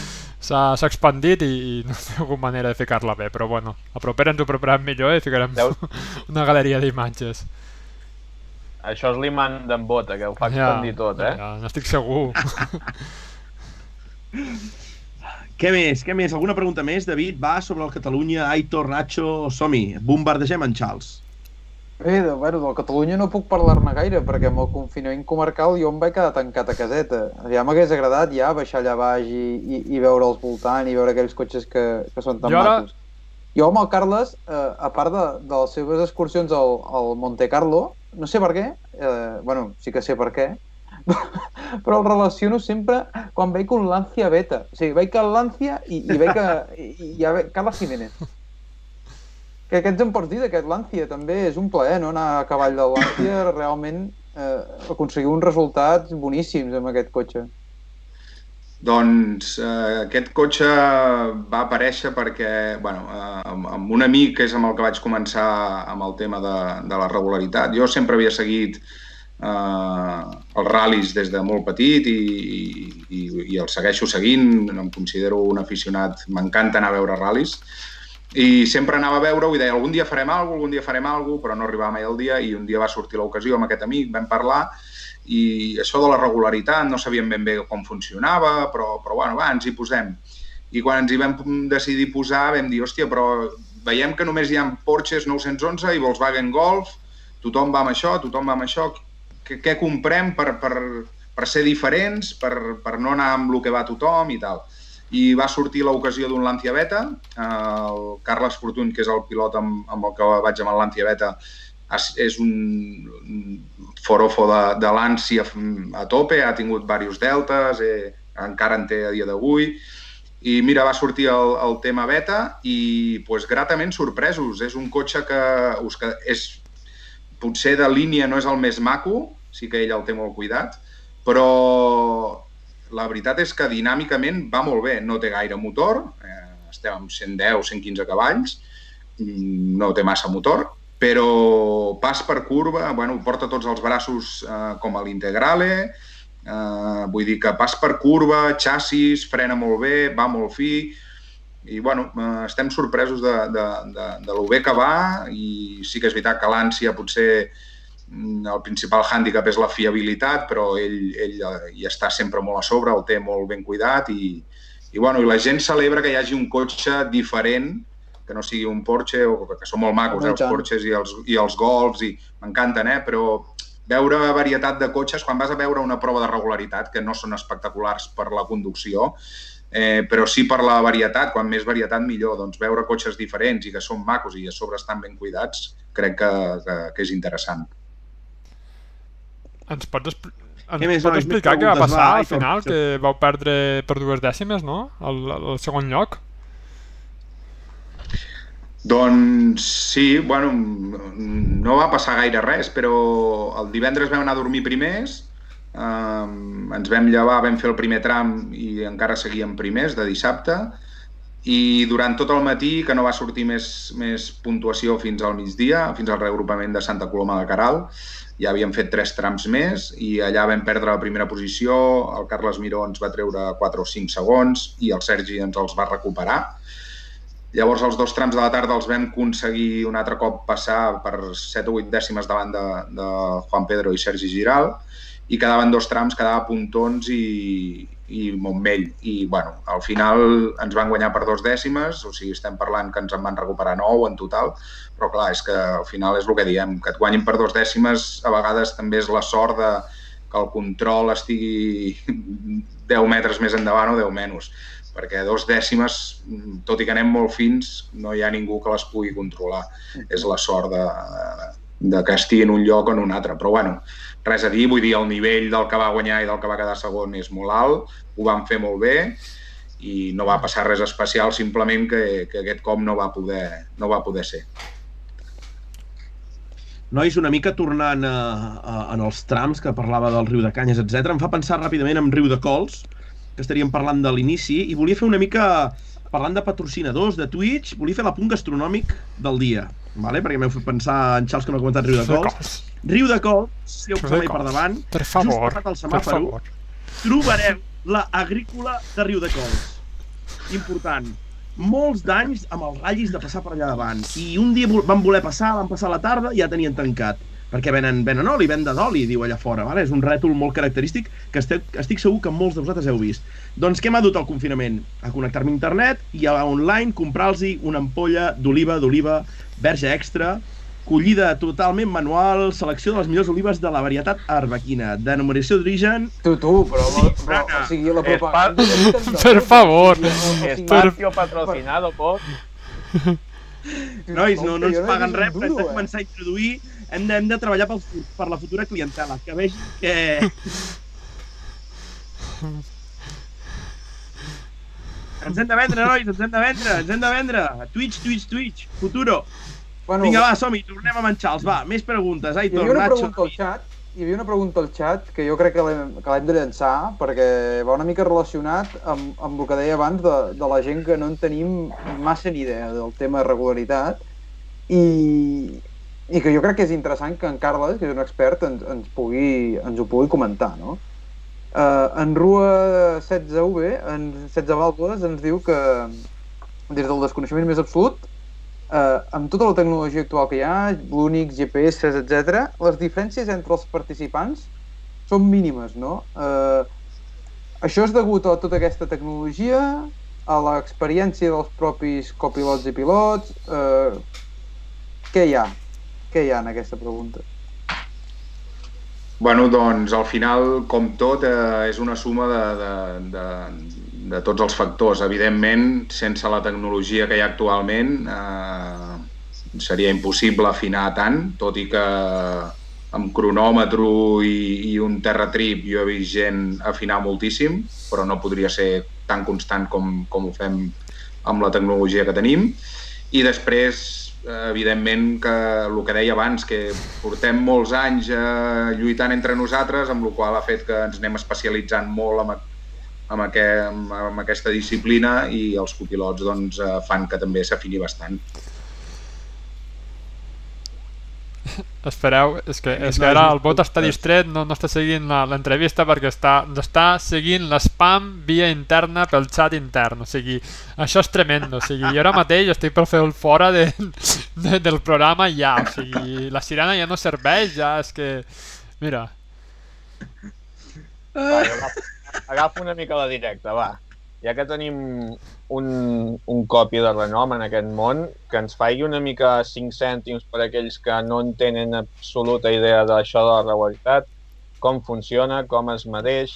s'ha expandit i, i no sé alguna manera de ficar-la bé, però bueno, a propera ens ho preparem millor i ficarem Deu... una galeria d'imatges. Això és l'imant d'en Bota, que ho fa ja, expandir tot, eh? Ja, n'estic segur. Què més? Què més? Alguna pregunta més, David? Va sobre el Catalunya, Aitor, Nacho, som-hi, bombardegem en Charles. Bé, de, bueno, del Catalunya no puc parlar-ne gaire, perquè amb el confinament comarcal jo em vaig quedar tancat a caseta. Ja m'hagués agradat ja baixar allà baix i, i, i veure els voltant i veure aquells cotxes que, que són tan Jo ara- macos. Jo amb el Carles, eh, a part de, de les seves excursions al, al Monte Carlo, no sé per què, eh, bueno, sí que sé per què, però el relaciono sempre quan veig un Lancia Beta. O sigui, veig el Lancia i, i veig que... I, i veig Carles Jiménez. Que ens en pots dir d'aquest Lancia? També és un plaer, no?, anar a cavall del Lancia, realment eh, aconseguir uns resultats boníssims amb aquest cotxe. Doncs eh, aquest cotxe va aparèixer perquè, bueno, eh, amb, amb un amic que és amb el que vaig començar amb el tema de, de la regularitat. Jo sempre havia seguit eh, els ral·lis des de molt petit i, i, i els segueixo seguint, em considero un aficionat, m'encanta anar a veure ral·lis i sempre anava a veure-ho i deia algun dia farem alguna cosa, algun dia farem alguna cosa, però no arribava mai el dia i un dia va sortir l'ocasió amb aquest amic, vam parlar i això de la regularitat no sabíem ben bé com funcionava, però, però bueno, va, ens hi posem. I quan ens hi vam decidir posar vam dir, hòstia, però veiem que només hi ha Porsches 911 i Volkswagen Golf, tothom va amb això, tothom va amb això, què, què comprem per, per, per ser diferents, per, per no anar amb el que va tothom i tal. I va sortir l'ocasió d'un Lancia Beta, el Carles Fortuny, que és el pilot amb, amb el que vaig amb el Lancia Beta, és- un forofo de, de l'ànsia a tope, ha tingut diversos deltes, eh, encara en té a dia d'avui, i mira, va sortir el, el tema beta i pues, gratament sorpresos. És un cotxe que, us, que és, potser de línia no és el més maco, sí que ell el té molt cuidat, però la veritat és que dinàmicament va molt bé. No té gaire motor, eh, estem amb 110, 115 cavalls, mm, no té massa motor, però pas per curva, bueno, porta tots els braços eh, com a l'Integrale, eh, vull dir que pas per curva, xassis, frena molt bé, va molt fi, i bueno, eh, estem sorpresos de, de, de, de lo bé que va i sí que és veritat que l'ànsia potser mm, el principal hàndicap és la fiabilitat, però ell, ell eh, hi està sempre molt a sobre, el té molt ben cuidat i, i, bueno, i la gent celebra que hi hagi un cotxe diferent que no sigui un Porsche, o que són molt macos, Home, eh, els. Porsches i els, i els Golfs, i m'encanten, eh? però veure varietat de cotxes, quan vas a veure una prova de regularitat, que no són espectaculars per la conducció, eh, però sí per la varietat, quan més varietat millor, doncs veure cotxes diferents i que són macos i a sobre estan ben cuidats, crec que, que, que és interessant. Ens pots, expl ens Què més, pots? Més explicar què va passar va, al final? Que vau perdre per dues dècimes, no? El, el segon lloc. Doncs sí, bueno, no va passar gaire res, però el divendres vam anar a dormir primers, eh, ens vam llevar, vam fer el primer tram i encara seguíem primers de dissabte, i durant tot el matí, que no va sortir més, més puntuació fins al migdia, fins al reagrupament de Santa Coloma de Caral, ja havíem fet tres trams més i allà vam perdre la primera posició, el Carles Miró ens va treure 4 o 5 segons i el Sergi ens els va recuperar. Llavors, els dos trams de la tarda els vam aconseguir un altre cop passar per 7 o 8 dècimes davant de, de Juan Pedro i Sergi Giral i quedaven dos trams, quedava Pontons i, i Montmell. I, bueno, al final ens van guanyar per dos dècimes, o sigui, estem parlant que ens en van recuperar 9 en total, però clar, és que al final és el que diem, que et guanyin per dos dècimes a vegades també és la sort de que el control estigui 10 metres més endavant o 10 menys perquè dos dècimes, tot i que anem molt fins, no hi ha ningú que les pugui controlar. És la sort de, de que estigui en un lloc o en un altre. Però bueno, res a dir, vull dir, el nivell del que va guanyar i del que va quedar segon és molt alt, ho van fer molt bé i no va passar res especial, simplement que, que aquest cop no va poder, no va poder ser. Nois, una mica tornant a, a, en els trams que parlava del riu de Canyes, etc. em fa pensar ràpidament en riu de Cols, que estaríem parlant de l'inici, i volia fer una mica, parlant de patrocinadors, de Twitch, volia fer l'apunt gastronòmic del dia, vale? perquè m'heu fet pensar en Charles que m'ha comentat riu de Cols. Riu de Cols, si heu passat per davant, Per just favor, passat el semàforo, favor. trobareu la agrícola de Riu de Cols. Important. Molts d'anys amb els ratllis de passar per allà davant. I un dia van voler passar, van passar la tarda i ja tenien tancat. Perquè venen, venen oli, venda d'oli, diu allà fora. Vale? És un rètol molt característic que estic, estic segur que molts de vosaltres heu vist. Doncs què m'ha dut el confinament? A connectar-me a internet i a online comprar-los una ampolla d'oliva, d'oliva verge extra, collida totalment manual, selecció de les millors olives de la varietat arbequina, denominació d'origen... Tu, tu, però, Sí, però, o sigui, la propaganda... Per favor. Espacio patrocinado por... Nois, no, no ens paguen res, però hem de eh? començar a introduir... Hem de, hem de treballar pel, per la futura clientela, que vegi que... Ens hem de vendre, nois, ens hem de vendre, ens hem de vendre. Twitch, Twitch, Twitch, futuro. Bueno, Vinga, va, som-hi, tornem a Manxals, va, més preguntes. Hi Aitor, havia una Nacho, pregunta al xat, hi havia una pregunta al xat que jo crec que l'hem de llançar perquè va una mica relacionat amb, amb el que deia abans de, de la gent que no en tenim massa ni idea del tema de regularitat i, i que jo crec que és interessant que en Carles, que és un expert, ens, ens, pugui, ens ho pugui comentar, no? Uh, en Rua 16V, en 16 Vàlvules, ens diu que des del desconeixement més absolut eh, amb tota la tecnologia actual que hi ha, l'Unix, GPS, etc., les diferències entre els participants són mínimes, no? Eh, això és degut a tota aquesta tecnologia, a l'experiència dels propis copilots i pilots... Eh, què hi ha? Què hi ha en aquesta pregunta? Bueno, doncs al final, com tot, eh, és una suma de, de, de, de tots els factors. Evidentment, sense la tecnologia que hi ha actualment, eh, seria impossible afinar tant, tot i que amb cronòmetre i, i un terratrip jo he vist gent afinar moltíssim, però no podria ser tan constant com, com ho fem amb la tecnologia que tenim. I després, evidentment, que el que deia abans, que portem molts anys eh, lluitant entre nosaltres, amb la qual ha fet que ens anem especialitzant molt amb, amb, aquest, amb, amb aquesta disciplina i els copilots doncs, eh, fan que també s'afini bastant. Espereu, és que, és que ara el bot està distret, no, no està seguint l'entrevista perquè està, està seguint l'spam via interna pel xat intern, o sigui, això és tremendo, o sigui, jo ara mateix estic per fer el fora de, de, del programa ja, o sigui, la sirena ja no serveix, ja és que, mira, Va, agafo, agafo una mica la directa, va. Ja que tenim un, un copi de renom en aquest món, que ens faci una mica 5 cèntims per aquells que no en tenen absoluta idea d'això de la regularitat, com funciona, com es medeix,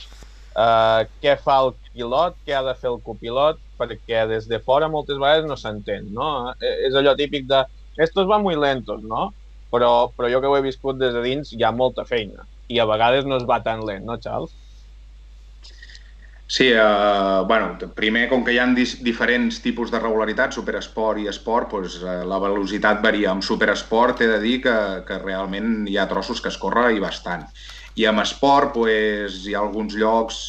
eh, què fa el pilot, què ha de fer el copilot, perquè des de fora moltes vegades no s'entén, no? Eh, És allò típic de estos van muy lentos, no? Però, però jo que ho he viscut des de dins hi ha molta feina i a vegades no es va tan lent, no, Charles? Sí, eh, bueno, primer, com que hi ha diferents tipus de regularitat, superesport i esport, doncs, eh, la velocitat varia. Amb superesport he de dir que, que realment hi ha trossos que es corre i bastant. I amb esport doncs, hi ha alguns llocs,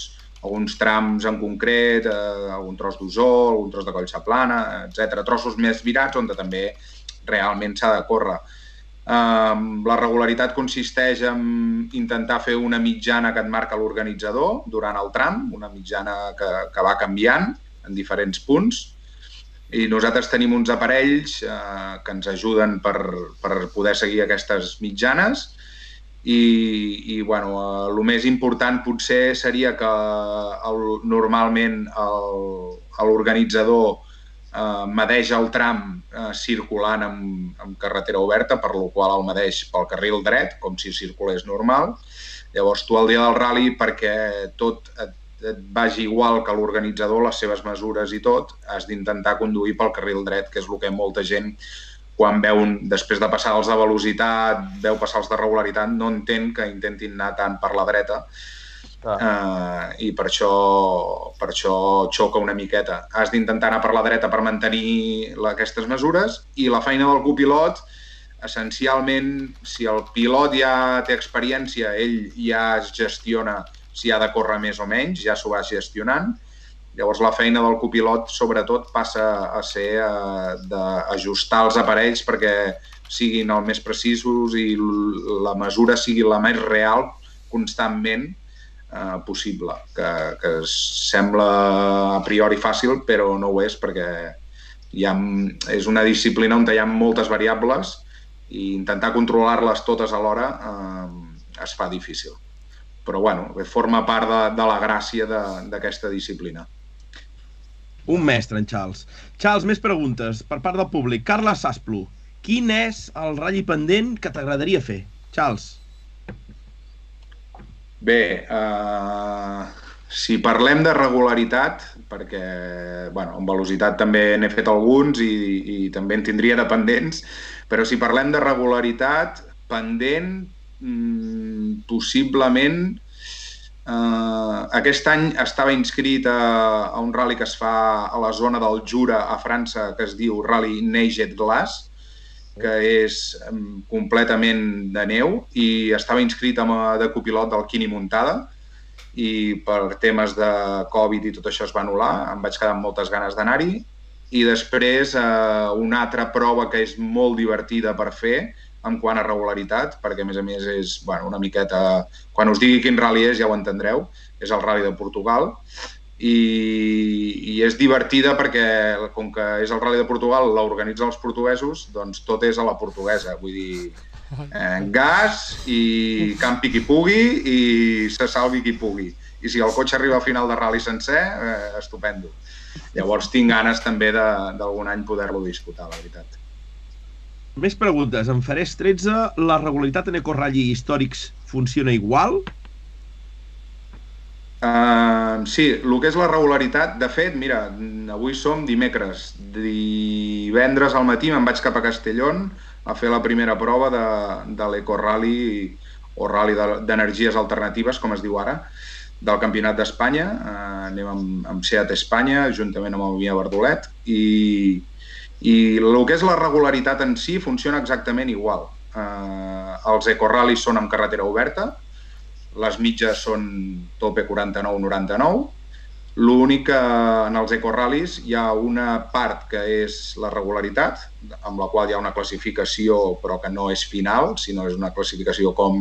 alguns trams en concret, eh, algun tros d'ozó, algun tros de collsa plana, etc. Trossos més virats on també realment s'ha de córrer. Um, la regularitat consisteix en intentar fer una mitjana que et marca l'organitzador durant el tram, una mitjana que, que va canviant en diferents punts. I nosaltres tenim uns aparells eh, que ens ajuden per, per poder seguir aquestes mitjanes i, i bueno, eh, el més important potser seria que el, normalment l'organitzador eh, medeix el tram eh, circulant amb, amb carretera oberta, per la qual el medeix pel carril dret, com si circulés normal. Llavors, tu el dia del rally, perquè tot et, et vagi igual que l'organitzador, les seves mesures i tot, has d'intentar conduir pel carril dret, que és el que molta gent quan veu, un, després de passar els de velocitat, veu passar els de regularitat, no entén que intentin anar tant per la dreta Clar. uh, i per això, per això xoca una miqueta. Has d'intentar anar per la dreta per mantenir la, aquestes mesures i la feina del copilot, essencialment, si el pilot ja té experiència, ell ja es gestiona si ha de córrer més o menys, ja s'ho va gestionant. Llavors la feina del copilot sobretot passa a ser eh, d'ajustar els aparells perquè siguin el més precisos i la mesura sigui la més real constantment eh, possible, que, que sembla a priori fàcil, però no ho és perquè hi ha, és una disciplina on hi ha moltes variables i intentar controlar-les totes alhora eh, es fa difícil. Però bueno, forma part de, de la gràcia d'aquesta disciplina. Un mestre, en Charles. Charles, més preguntes per part del públic. Carles Sasplu. quin és el ratll pendent que t'agradaria fer? Charles. Bé, uh, si parlem de regularitat, perquè bueno, en velocitat també n'he fet alguns i, i també en tindria de pendents, però si parlem de regularitat, pendent, mmm, possiblement Uh, aquest any estava inscrit a, a un rally que es fa a la zona del Jura, a França, que es diu Rally Neiget Glass, que és completament de neu, i estava inscrit amb, de copilot del Quini Muntada, i per temes de Covid i tot això es va anul·lar, em vaig quedar amb moltes ganes d'anar-hi, i després eh, una altra prova que és molt divertida per fer, en quant a regularitat, perquè a més a més és bueno, una miqueta... Quan us digui quin rally és ja ho entendreu, és el rally de Portugal, i, i és divertida perquè com que és el Rally de Portugal, l'organitzen els portuguesos, doncs tot és a la portuguesa, vull dir, eh, gas i campi qui pugui i se salvi qui pugui. I si el cotxe arriba al final de rally sencer, eh, estupendo. Llavors tinc ganes també d'algun any poder-lo disputar, la veritat. Més preguntes. En Farés 13, la regularitat en ecorralli històrics funciona igual? Uh, sí, el que és la regularitat, de fet, mira, avui som dimecres. Divendres al matí me'n vaig cap a Castellón a fer la primera prova de, de l'ecorrally o rally d'energies alternatives, com es diu ara, del Campionat d'Espanya. Uh, anem amb, amb Seat Espanya, juntament amb el Via Verdolet, i, i el que és la regularitat en si funciona exactament igual. Eh, els ecorralis són amb carretera oberta, les mitges són tope 49-99, L'únic que en els ecorralis hi ha una part que és la regularitat, amb la qual hi ha una classificació però que no és final, sinó és una classificació com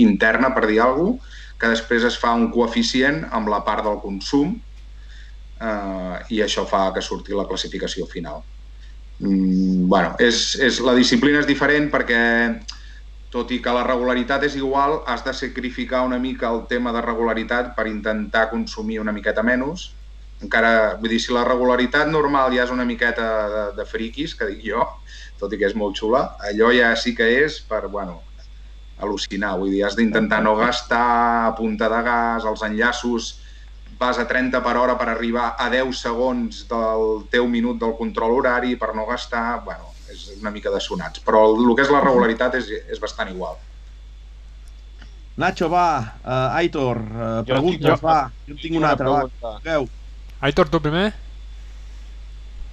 interna, per dir alguna cosa, que després es fa un coeficient amb la part del consum eh, i això fa que surti la classificació final. Mm, bueno, és, és, la disciplina és diferent perquè tot i que la regularitat és igual, has de sacrificar una mica el tema de regularitat per intentar consumir una miqueta menys. Encara, vull dir, si la regularitat normal ja és una miqueta de, de friquis, que dic jo, tot i que és molt xula, allò ja sí que és per, bueno, al·lucinar. Vull dir, has d'intentar no gastar a punta de gas, els enllaços vas a 30 per hora per arribar a 10 segons del teu minut del control horari per no gastar... bueno, una mica de sonats. Però el, que és la regularitat és, és bastant igual. Nacho, va. Uh, Aitor, uh, preguntes, jo, va. Jo en tinc una altra, va. Veu. Aitor, tu primer?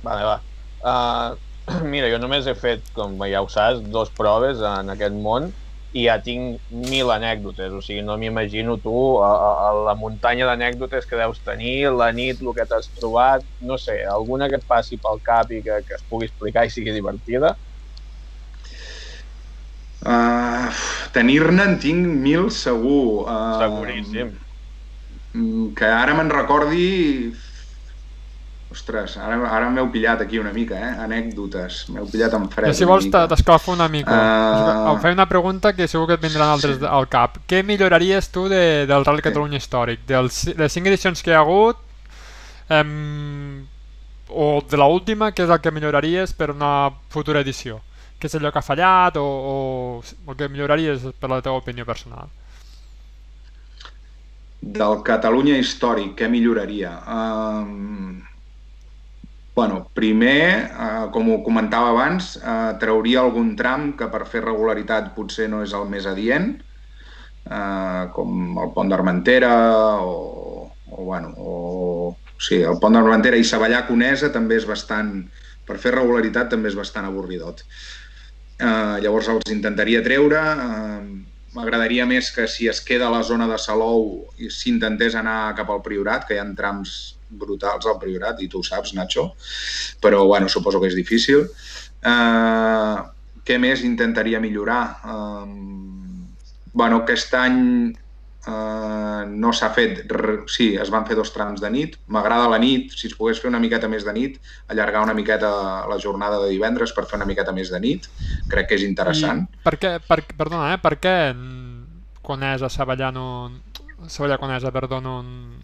Vale, va. Uh, mira, jo només he fet, com ja ho saps, dos proves en aquest món i ja tinc mil anècdotes, o sigui, no m'imagino tu a, a la muntanya d'anècdotes que deus tenir, la nit, el que t'has trobat, no sé, alguna que et passi pel cap i que, que es pugui explicar i sigui divertida? Uh, Tenir-ne en tinc mil segur. Uh, Seguríssim. Que ara me'n recordi Ostres, ara, ara m'heu pillat aquí una mica, eh? Anècdotes. M'heu pillat en fred. I si vols t'escalfo una mica. Uh... Em feia una pregunta que segur que et vindran altres sí. al cap. Què milloraries tu de, del Rally Catalunya sí. històric? Dels, les cinc edicions que hi ha hagut um, o de l última, què és el que milloraries per una futura edició? Què és allò que ha fallat o, o el que milloraries per la teva opinió personal? Del Catalunya històric, què milloraria? Um bueno, primer, eh, com ho comentava abans, eh, trauria algun tram que per fer regularitat potser no és el més adient, eh, com el pont d'Armentera o, o, bueno, o, sí, el pont d'Armentera i Savallà-Conesa també és bastant, per fer regularitat també és bastant avorridot. Eh, llavors els intentaria treure, eh, m'agradaria més que si es queda a la zona de Salou s'intentés anar cap al Priorat, que hi ha trams brutals al Priorat, i tu ho saps, Nacho, però bueno, suposo que és difícil. Uh, què més intentaria millorar? Uh, bueno, aquest any uh, no s'ha fet... Sí, es van fer dos trams de nit. M'agrada la nit, si es pogués fer una miqueta més de nit, allargar una miqueta la jornada de divendres per fer una miqueta més de nit. Crec que és interessant. I per què, per, perdona, eh, per què quan és a Savallà no, Savallà Conesa, perdó, no,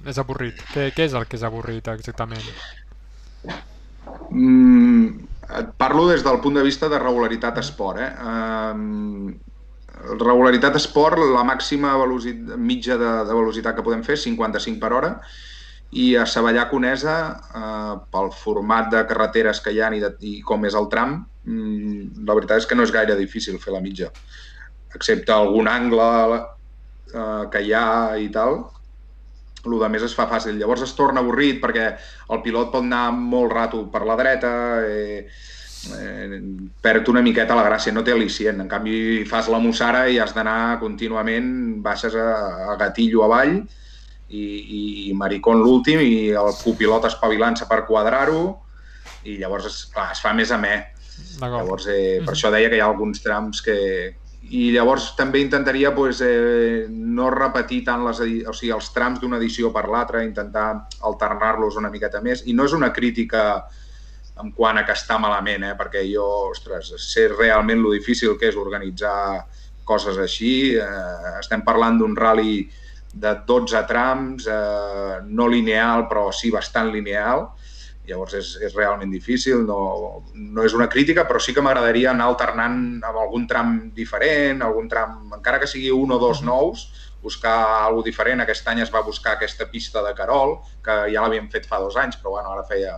és avorrit. Què, què és el que és avorrit exactament? Mm, et parlo des del punt de vista de regularitat esport. Eh? Um, regularitat esport, la màxima velocitat, mitja de, de velocitat que podem fer és 55 per hora i a Savallà Conesa, eh, pel format de carreteres que hi ha i, de, i com és el tram, mm, la veritat és que no és gaire difícil fer la mitja, excepte algun angle eh, que hi ha i tal, el de més es fa fàcil. Llavors es torna avorrit perquè el pilot pot anar molt rato per la dreta, eh, eh, perd una miqueta la gràcia, no té al·licient. En canvi, fas la mussara i has d'anar contínuament, baixes a, a gatillo avall i, i, i maricón l'últim i el copilot espavilant-se per quadrar-ho i llavors, es, clar, es fa més amè. Llavors, eh, per això deia que hi ha alguns trams que... I llavors també intentaria pues, eh, no repetir tant les, o sigui, els trams d'una edició per l'altra, intentar alternar-los una miqueta més. I no és una crítica en quant a que està malament, eh? perquè jo, ostres, sé realment lo difícil que és organitzar coses així. Eh, estem parlant d'un rally de 12 trams, eh, no lineal, però sí bastant lineal. Llavors és, és realment difícil, no, no és una crítica, però sí que m'agradaria anar alternant amb algun tram diferent, algun tram, encara que sigui un o dos nous, buscar alguna diferent. Aquest any es va buscar aquesta pista de Carol, que ja l'havíem fet fa dos anys, però bueno, ara feia,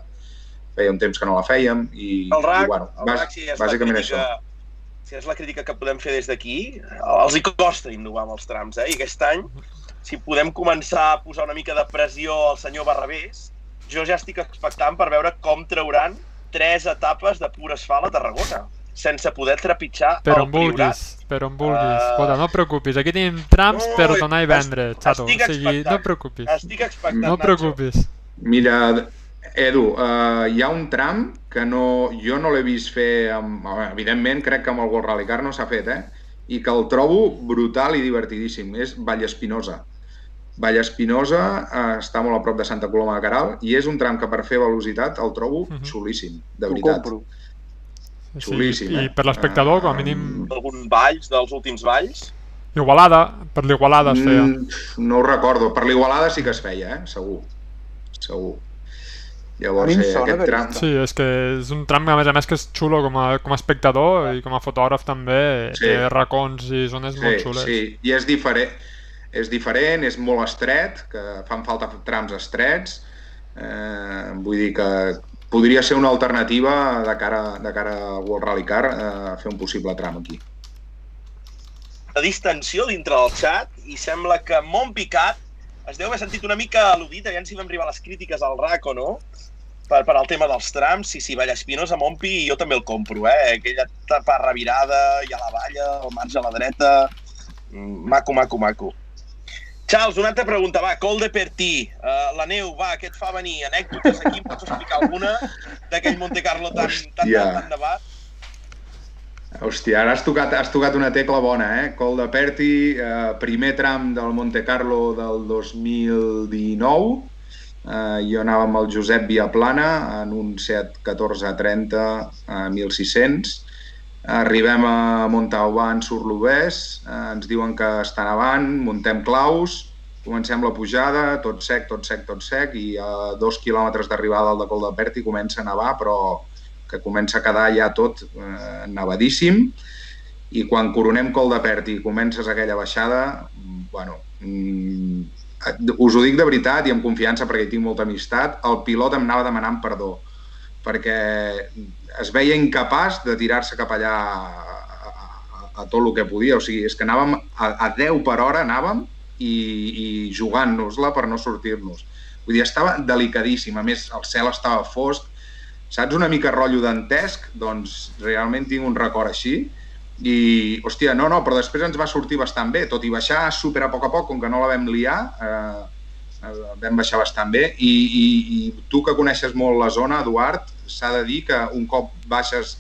feia un temps que no la fèiem. I, el RAC, i, bueno, el RAC si és bàsicament crítica, això. Si és la crítica que podem fer des d'aquí, els hi costa innovar amb els trams, eh? I aquest any, si podem començar a posar una mica de pressió al senyor Barrabés, jo ja estic expectant per veure com trauran tres etapes de pur asfalt a Tarragona sense poder trepitjar Per el on vulguis, Priorat. per on vulguis. Uh, Escolta, no et preocupis, aquí tenim trams no, per donar i vendre, es- xato. O sigui, no expectant. et preocupis. Estic expectant, No et Nacho. preocupis. Mira, Edu, uh, hi ha un tram que no, jo no l'he vist fer, amb, evidentment crec que amb el World Rally Car no s'ha fet, eh? i que el trobo brutal i divertidíssim. És Vallespinosa. Vallespinosa eh, està molt a prop de Santa Coloma de Caral i és un tram que per fer velocitat el trobo Mhm. xulíssim, de Ho veritat. compro. Sí, Xulíssim, I eh? per l'espectador, com a mínim, Algun valls dels últims valls? Igualada, per l'Igualada es feia. Mm, no ho recordo. Per l'Igualada sí que es feia, eh? segur. Segur. Llavors, eh, sona aquest tram... Sí, és que és un tram, a més a més, que és xulo com a, com a espectador i com a fotògraf també. Sí. Té racons i zones molt xules. Sí, i és diferent. És diferent, és molt estret, que fan falta trams estrets. Eh, vull dir que podria ser una alternativa de cara, de cara al World Rally Car eh, fer un possible tram aquí. de distensió dintre del xat i sembla que Montpicat es deu haver sentit una mica al·ludit, aviam si vam arribar a les crítiques al RAC o no, per, per al tema dels trams. Sí, sí, Vallespinosa, Montpi, jo també el compro, eh? Aquella etapa revirada, i a la valla, el marge a la dreta... Mm, Maco, maco, maco. Charles, una altra pregunta, va, col de per ti. Uh, la neu, va, què et fa venir? Anècdotes aquí, em pots explicar alguna d'aquell Monte Carlo tan, tan, Hòstia. tan, tan nevat? Hòstia, ara has tocat, has tocat una tecla bona, eh? Col de Perti, eh, primer tram del Monte Carlo del 2019. Eh, jo anava amb el Josep Viaplana en un Seat 1430 a 1600. Arribem a Montauban sur l'Ubès, eh, ens diuen que està nevant, muntem claus, comencem la pujada, tot sec, tot sec, tot sec, i a dos quilòmetres d'arribada al de Col de Perti comença a nevar, però que comença a quedar ja tot eh, nevadíssim. I quan coronem Col de Pert i comences aquella baixada, mm, bueno, mm, us ho dic de veritat i amb confiança perquè hi tinc molta amistat, el pilot em anava demanant perdó perquè es veia incapaç de tirar-se cap allà a, a, a tot el que podia, o sigui, és que anàvem a, a 10 per hora anàvem i, i jugant-nos-la per no sortir-nos. Vull dir, estava delicadíssim, a més el cel estava fosc, saps una mica rotllo dantesc? Doncs realment tinc un record així. I, hòstia, no, no, però després ens va sortir bastant bé, tot i baixar super a poc a poc, com que no la vam liar, eh, vam baixar bastant bé. I, i, I tu que coneixes molt la zona, Eduard, s'ha de dir que un cop baixes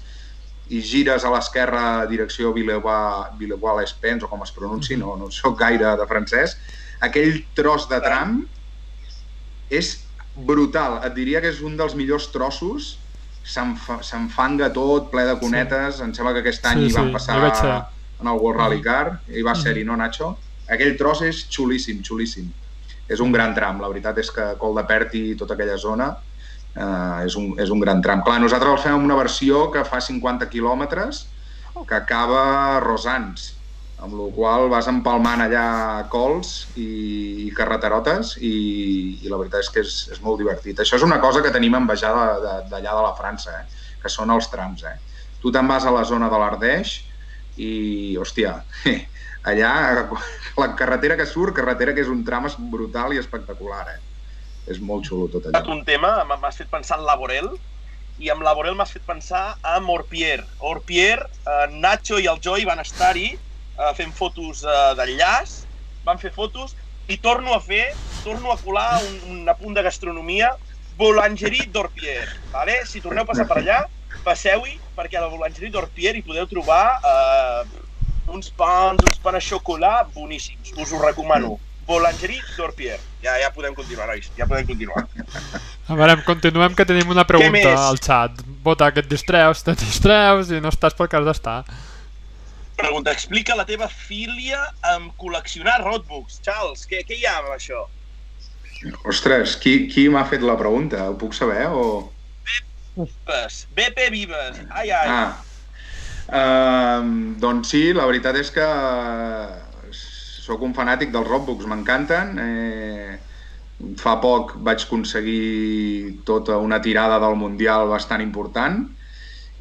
i gires a l'esquerra direcció Villevoix-les-Pens, o com es pronunci, no, no sóc gaire de francès, aquell tros de tram és brutal. Et diria que és un dels millors trossos. S'enfa- S'enfanga tot, ple de cunetes. Sí. Em sembla que aquest any Sí, hi van sí, passar en el World Rally Car. Hi va ser-hi, no, Nacho? Aquell tros és xulíssim, xulíssim. És un gran tram. La veritat és que Col de Pert i tota aquella zona eh, és, un, és un gran tram. Clar, nosaltres el fem una versió que fa 50 quilòmetres, que acaba a Rosans, amb la qual vas empalmant allà cols i, i carreterotes i, i la veritat és que és, és molt divertit. Això és una cosa que tenim envejada d'allà de la França, eh? que són els trams. Eh? Tu te'n vas a la zona de l'Ardeix i, hòstia, allà la carretera que surt, carretera que és un tram brutal i espectacular. Eh? És molt xulo tot allò. Un tema, m'has fet pensar en Laborel, i amb Laborel m'has fet pensar en Orpier. Orpier, eh, Nacho i el Joy van estar-hi eh, fent fotos eh, d'enllaç, van fer fotos i torno a fer, torno a colar un, un apunt de gastronomia, Boulangerie d'Orpier. Vale? Si torneu a passar per allà, passeu-hi, perquè a la Boulangerie d'Orpier hi podeu trobar eh, uns pans, uns pans a xocolat boníssims. Us ho recomano. Boulangerie d'Orpier. Ja, ja podem continuar, nois. Ja podem continuar. A veure, continuem que tenim una pregunta al xat. Vota que et distreus, te distreus i no estàs pel que has d'estar. Pregunta, explica la teva filia amb col·leccionar roadbooks. Charles, què, què hi ha amb això? Ostres, qui, qui m'ha fet la pregunta? Ho puc saber o...? Vives, BP Vives, ai ai. Ah, uh, doncs sí, la veritat és que sóc un fanàtic dels roadbooks, m'encanten. Eh, fa poc vaig aconseguir tota una tirada del Mundial bastant important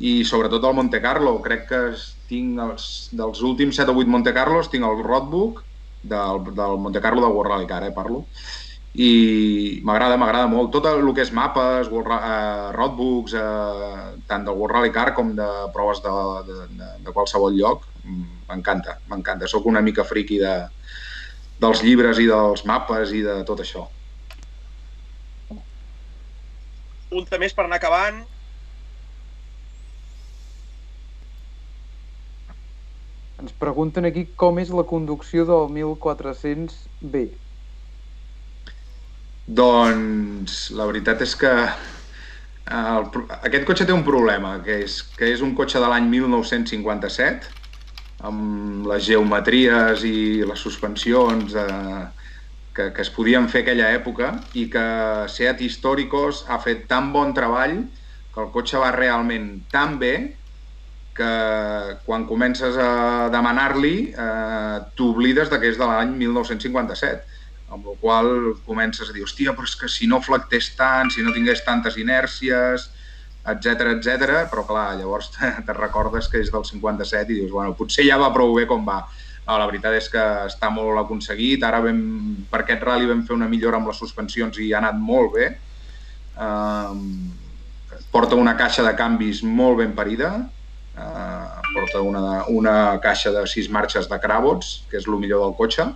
i sobretot el Monte Carlo. Crec que tinc els, dels últims 7 o 8 Monte Carlos, tinc el roadbook del, del Monte Carlo de World Rally Car, eh, parlo, i m'agrada, m'agrada molt. Tot el que és mapes, world, eh, roadbooks, eh, tant del World Rally Car com de proves de, de, de, de qualsevol lloc, m'encanta, m'encanta. Sóc una mica friqui de, dels llibres i dels mapes i de tot això. Un més per anar acabant. Ens pregunten aquí com és la conducció del 1400B. Doncs la veritat és que el, aquest cotxe té un problema, que és que és un cotxe de l'any 1957, amb les geometries i les suspensions eh, que, que es podien fer aquella època i que Seat Históricos ha fet tan bon treball que el cotxe va realment tan bé que quan comences a demanar-li eh, t'oblides que és de l'any 1957 amb la qual comences a dir, hòstia, però és que si no flectés tant, si no tingués tantes inèrcies, etc etc. però clar, llavors te, te recordes que és del 57 i dius, bueno, potser ja va prou bé com va. No, la veritat és que està molt aconseguit, ara vam, per aquest rally vam fer una millora amb les suspensions i ha anat molt bé. Um, porta una caixa de canvis molt ben parida, eh, porta una, una caixa de sis marxes de Cravots, que és el millor del cotxe,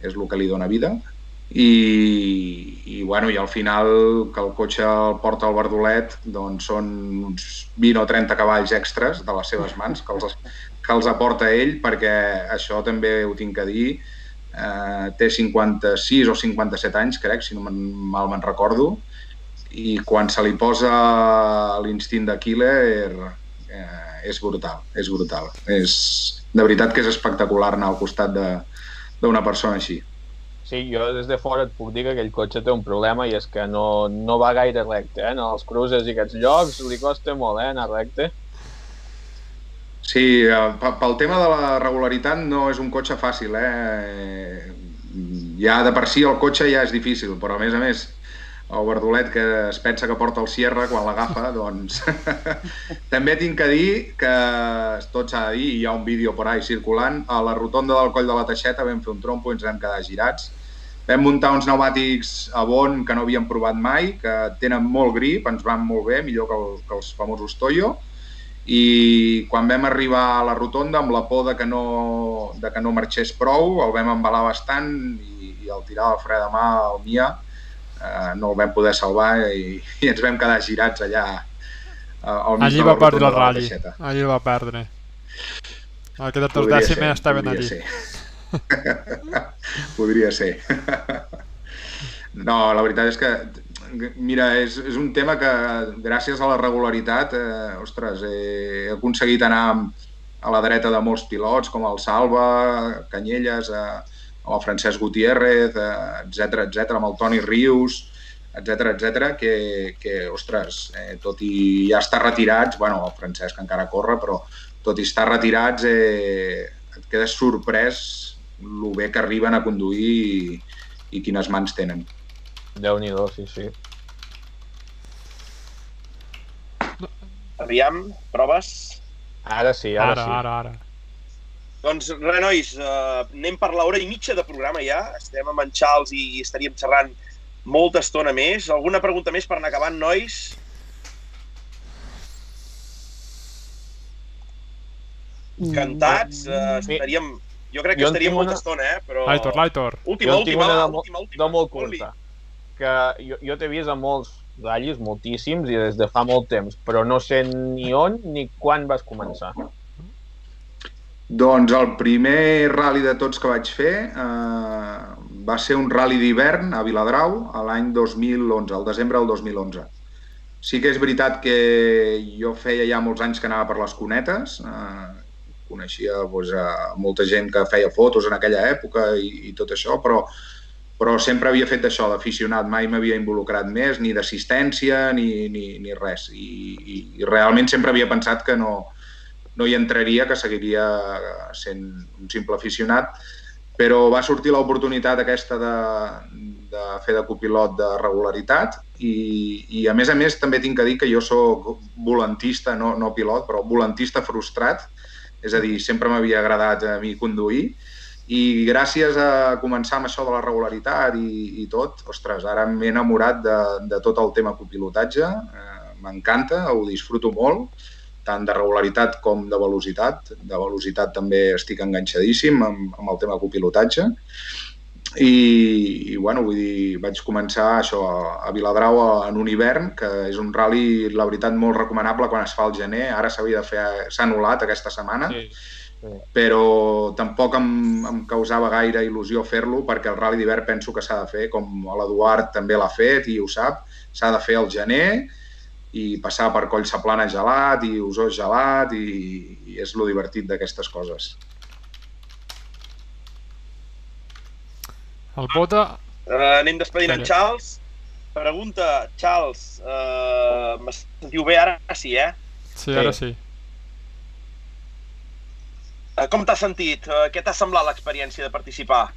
és el que li dona vida, i, i, bueno, i al final que el cotxe el porta al Verdolet doncs són uns 20 o 30 cavalls extras de les seves mans que els, que els aporta ell perquè això també ho tinc que dir eh, té 56 o 57 anys crec, si no mal me'n recordo i quan se li posa l'instint de killer eh, és brutal, és brutal. És, de veritat que és espectacular anar al costat d'una persona així. Sí, jo des de fora et puc dir que aquell cotxe té un problema i és que no, no va gaire recte, eh? En els cruces i aquests llocs li costa molt, eh, anar recte. Sí, eh, pel tema de la regularitat no és un cotxe fàcil, eh? Ja de per si el cotxe ja és difícil, però a més a més el verdolet que es pensa que porta el Sierra quan l'agafa, doncs... També tinc que dir que, tot s'ha de dir, hi ha un vídeo por ahí circulant, a la rotonda del coll de la Teixeta vam fer un trompo i ens vam quedar girats. Vam muntar uns pneumàtics a Bon que no havíem provat mai, que tenen molt grip, ens van molt bé, millor que, el, que els famosos Toyo, i quan vam arribar a la rotonda amb la por de que no, de que no marxés prou, el vam embalar bastant i, i al tirar el fre de mà al Mia, eh, no el vam poder salvar i, i ens vam quedar girats allà eh, al mig allí va perdre el rally, allí va perdre. Dècimes ser, estaven podria allí. ser. podria ser. no, la veritat és que mira, és, és un tema que gràcies a la regularitat, eh, ostres, he aconseguit anar a la dreta de molts pilots, com el Salva, Canyelles, eh, amb el Francesc Gutiérrez, etc eh, etc, amb el Toni Rius, etc etc que, que, ostres, eh, tot i ja estar retirats, bueno, el Francesc encara corre, però tot i estar retirats eh, et quedes sorprès el bé que arriben a conduir i, i quines mans tenen. Déu-n'hi-do, sí, sí. Aviam, proves? Ara sí, ara, Ara, sí. ara, ara. Doncs res, nois, uh, anem per l'hora i mitja de programa ja. Estem amb en Charles i estaríem xerrant molta estona més. Alguna pregunta més per anar acabant, nois? Cantats? Uh, Sí. estaríem... Jo crec que Jo estaríem molta una- estona, eh? Però... Laitor, Laitor. Última, última, de, mo- última, última. de molt curta. Que jo, jo t'he vist a molts ratllis, moltíssims, i des de fa molt temps, però no sé ni on ni quan vas començar. Doncs el primer rally de tots que vaig fer eh, va ser un rally d'hivern a Viladrau a l'any 2011, al desembre del 2011. Sí que és veritat que jo feia ja molts anys que anava per les cunetes, eh, coneixia doncs, a molta gent que feia fotos en aquella època i, i tot això, però, però sempre havia fet d'això, d'aficionat, mai m'havia involucrat més, ni d'assistència, ni, ni, ni res. I, i, I realment sempre havia pensat que no, no hi entraria, que seguiria sent un simple aficionat, però va sortir l'oportunitat aquesta de, de fer de copilot de regularitat i, i a més a més també tinc que dir que jo sóc volantista, no, no pilot, però volantista frustrat, és a dir, sempre m'havia agradat a mi conduir i gràcies a començar amb això de la regularitat i, i tot, ostres, ara m'he enamorat de, de tot el tema copilotatge, eh, m'encanta, ho disfruto molt, tant de regularitat com de velocitat. De velocitat també estic enganxadíssim amb, amb el tema copilotatge. I, i bueno, vull dir, vaig començar això a, a Viladrau en un hivern, que és un rally, la veritat, molt recomanable quan es fa al gener. Ara s'havia de fer, s'ha anul·lat aquesta setmana, Sí. però tampoc em, em causava gaire il·lusió fer-lo perquè el rally d'hivern penso que s'ha de fer, com l'Eduard també l'ha fet i ho sap, s'ha de fer al gener i passar per Coll Saplana gelat i Osó gelat i, i és lo divertit d'aquestes coses. El Bota... Uh, anem despedint en. Charles. Pregunta, Charles, uh, me sentiu bé ara? Sí, eh? Sí, ara sí. Uh, com t'has sentit? Uh, què t'ha semblat l'experiència de participar?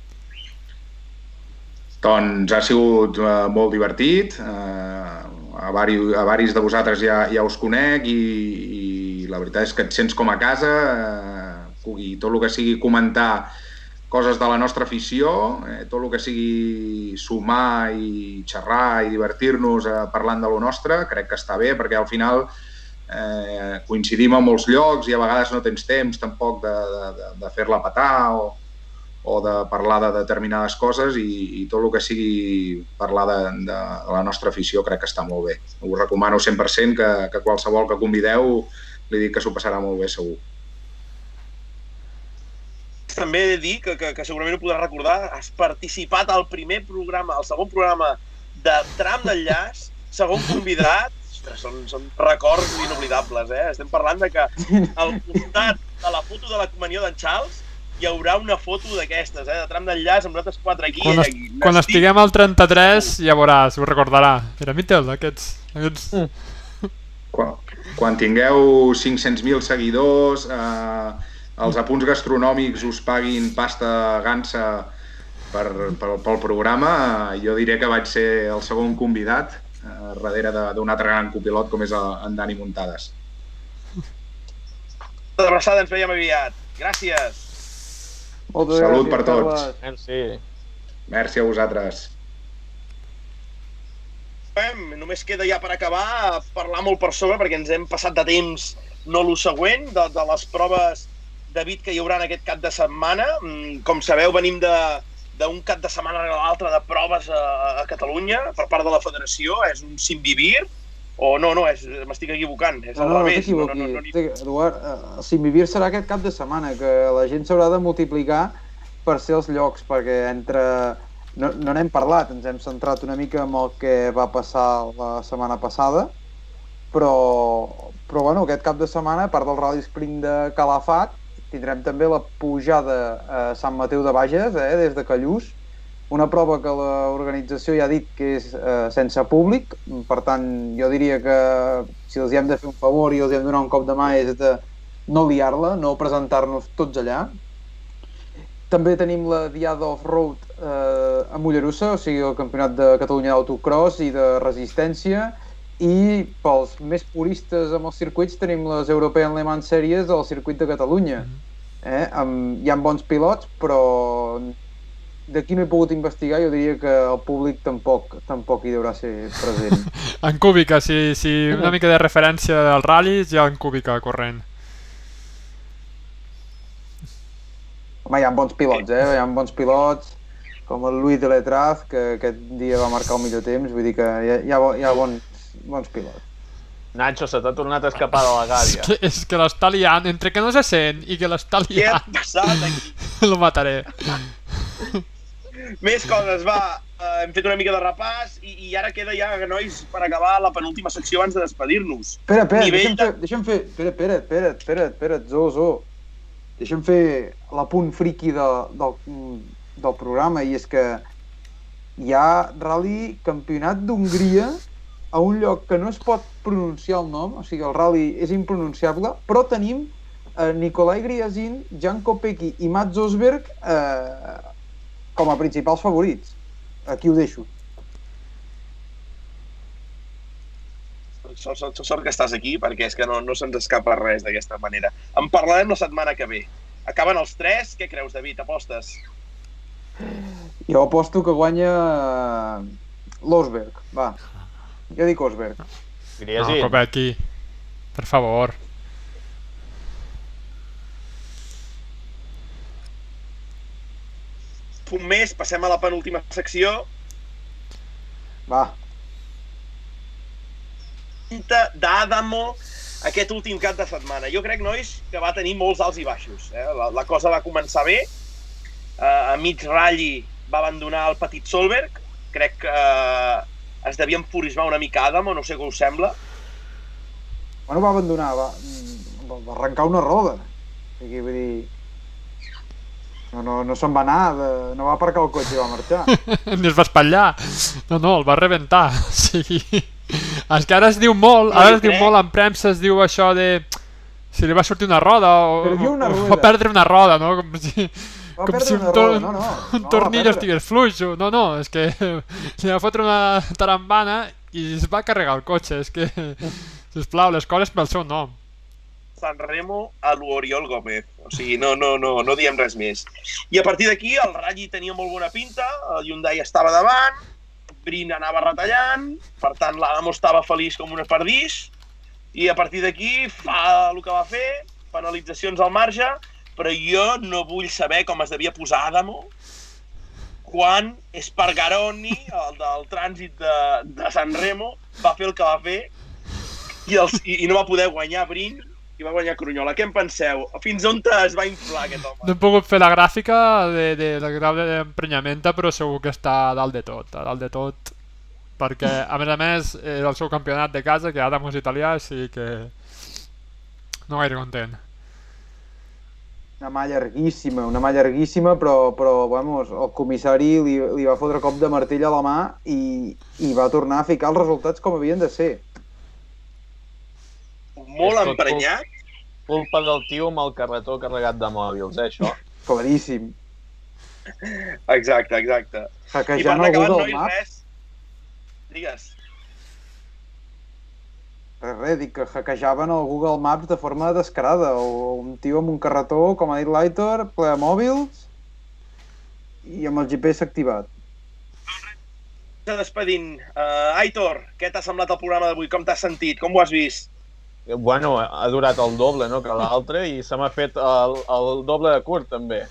Doncs ha sigut eh, molt divertit, eh, a, vari, a varis de vosaltres ja, ja us conec i, i la veritat és que et sents com a casa, eh, i tot el que sigui comentar coses de la nostra afició, eh, tot el que sigui sumar i xerrar i divertir-nos eh, parlant de lo nostre, crec que està bé perquè al final eh, coincidim a molts llocs i a vegades no tens temps tampoc de, de, de, fer-la petar o, o de parlar de determinades coses i, i tot el que sigui parlar de, de, la nostra afició crec que està molt bé. Us recomano 100% que, que qualsevol que convideu li dic que s'ho passarà molt bé segur. També he de dir que, que, que segurament ho podràs recordar, has participat al primer programa, al segon programa de Tram d'Enllaç, segon convidat, Ostres, són, són records inoblidables, eh? Estem parlant de que al costat de la foto de la comunió d'en Charles hi haurà una foto d'aquestes, eh? De Tram d'Enllaç amb nosaltres quatre aquí. Quan, es, aquí. quan N'estic- estiguem al 33 ja veuràs, ho recordarà. Era Mittel, aquests... aquests... Quan, quan tingueu 500.000 seguidors, eh, els apunts gastronòmics us paguin pasta gansa per, per, pel programa, eh, jo diré que vaig ser el segon convidat eh, darrere de- d'un altre gran copilot com és el- en Dani Muntades. Una abraçada, ens veiem aviat. Gràcies. Moltes Salut gràcies, per tots. Carles. Merci. Merci a vosaltres. Només queda ja per acabar parlar molt per sobre perquè ens hem passat de temps no lo següent, de, de les proves de bit que hi haurà en aquest cap de setmana. Mm, Com sabeu, venim de d'un cap de setmana a l'altre de proves a, a Catalunya per part de la federació. És un simvivir o no, no, m'estic equivocant, és No, al no, no no, no, no, Té- Eduard, eh, el Simvivir serà aquest cap de setmana, que la gent s'haurà de multiplicar per ser els llocs, perquè entre... No no n'hem parlat, ens hem centrat una mica en el que va passar la setmana passada, però, però bueno, aquest cap de setmana, a part del Rally Spring de Calafat, tindrem també la pujada a Sant Mateu de Bages, eh, des de Callús, una prova que l'organització ja ha dit que és eh, sense públic, per tant, jo diria que si els hi hem de fer un favor i els hi hem de donar un cop de mà és de no liar-la, no presentar-nos tots allà. També tenim la Diada Off-Road eh, a Mollerussa, o sigui, el Campionat de Catalunya d'autocross i de resistència, i pels més puristes amb els circuits tenim les European Le Mans Series del circuit de Catalunya. Eh? Amb, hi ha bons pilots, però d'aquí no he pogut investigar, jo diria que el públic tampoc tampoc hi deurà ser present. En Cúbica, si, si una mica de referència dels ral·lis, hi ha en Cúbica corrent. Home, hi ha bons pilots, eh? Hi ha bons pilots, com el Louis de Letraz, que aquest dia va marcar el millor temps, vull dir que hi ha, hi ha, hi ha bons, bons pilots. Nacho, se t'ha tornat a escapar de la És gàbia. que, és que l'està liant, entre que no se sent i que l'està Què ha liant, passat aquí? lo mataré. Més coses, va. Uh, hem fet una mica de repàs i, i ara queda ja, nois, per acabar la penúltima secció abans de despedir-nos. Espera, espera, Nivell deixa'm fer, deixa'm fer, espera, espera, espera, espera, espera, zo, zo. Deixa'm fer l'apunt friqui de, del, del programa i és que hi ha rally campionat d'Hongria a un lloc que no es pot pronunciar el nom, o sigui, el rally és impronunciable, però tenim eh, Nikolai Griazin, Jan Kopecky i Mats Osberg eh, com a principals favorits. Aquí ho deixo. Sort, sort, sort que estàs aquí, perquè és que no, no se'ns escapa res d'aquesta manera. En parlarem la setmana que ve. Acaben els tres, què creus, David? Apostes? Jo aposto que guanya eh, l'Osberg, va. Jo dic Osberg. No, Griesi, Kopecky, per favor. Punt més, passem a la penúltima secció. Va. D'Adamo aquest últim cap de setmana. Jo crec, nois, que va tenir molts alts i baixos. Eh? La, la cosa va començar bé. Uh, a mig ratll va abandonar el petit Solberg. Crec que uh, es devia enfurismar una mica Adamo, no sé què us sembla. Bueno, va abandonar, va, va arrencar una roda. O sigui, vull dir... No, no, no se'n va anar, de, no va aparcar el cotxe i va marxar. Ni es va espatllar. No, no, el va rebentar. Sigui... És que ara es diu molt, No, ara es diu molt en premsa, es diu això de... Si li va sortir una roda o, una o, o perdre una roda, no? Com si, Va com perdre si un, una tor roda, no, no. un no, tornillo perdre. estigués fluix. No, no, és que li va fotre una tarambana i es va carregar el cotxe. És que, sisplau, les coses pel seu nom. San Remo a l'Oriol Gómez. O sigui, no, no, no, no diem res més. I a partir d'aquí el Ralli tenia molt bona pinta, el Hyundai estava davant, Brin anava retallant, per tant l'Adamo estava feliç com una perdís, i a partir d'aquí fa el que va fer, penalitzacions al marge, però jo no vull saber com es devia posar Adamo quan Espargaroni, el del trànsit de, de San Remo, va fer el que va fer i, els, i, i no va poder guanyar Brin i va guanyar Crunyola. Què en penseu? Fins on es va inflar aquest home? No hem pogut fer la gràfica de, de, del grau d'emprenyamenta, però segur que està a dalt de tot, a dalt de tot. Perquè, a més a més, és el seu campionat de casa, que Adam és italià, així que no gaire content. Una mà llarguíssima, una mà llarguíssima, però, però vamos, el comissari li, li va fotre cop de martell a la mà i, i va tornar a ficar els resultats com havien de ser. Molt emprenyat. Culpa del tio amb el carretó carregat de mòbils, eh, això? Claríssim. Exacte, exacte. I per Hackejant el acabant, Google nois, Maps. res. Digues. Res, res, dic que hackejaven el Google Maps de forma descarada. O un tio amb un carretó, com ha dit l'Aitor, ple de mòbils i amb el GPS activat. Despedint. Uh, Aitor, què t'ha semblat el programa d'avui? Com t'has sentit? Com ho has vist? Bueno, ha durat el doble no, que l'altre i se m'ha fet el, el doble de curt també.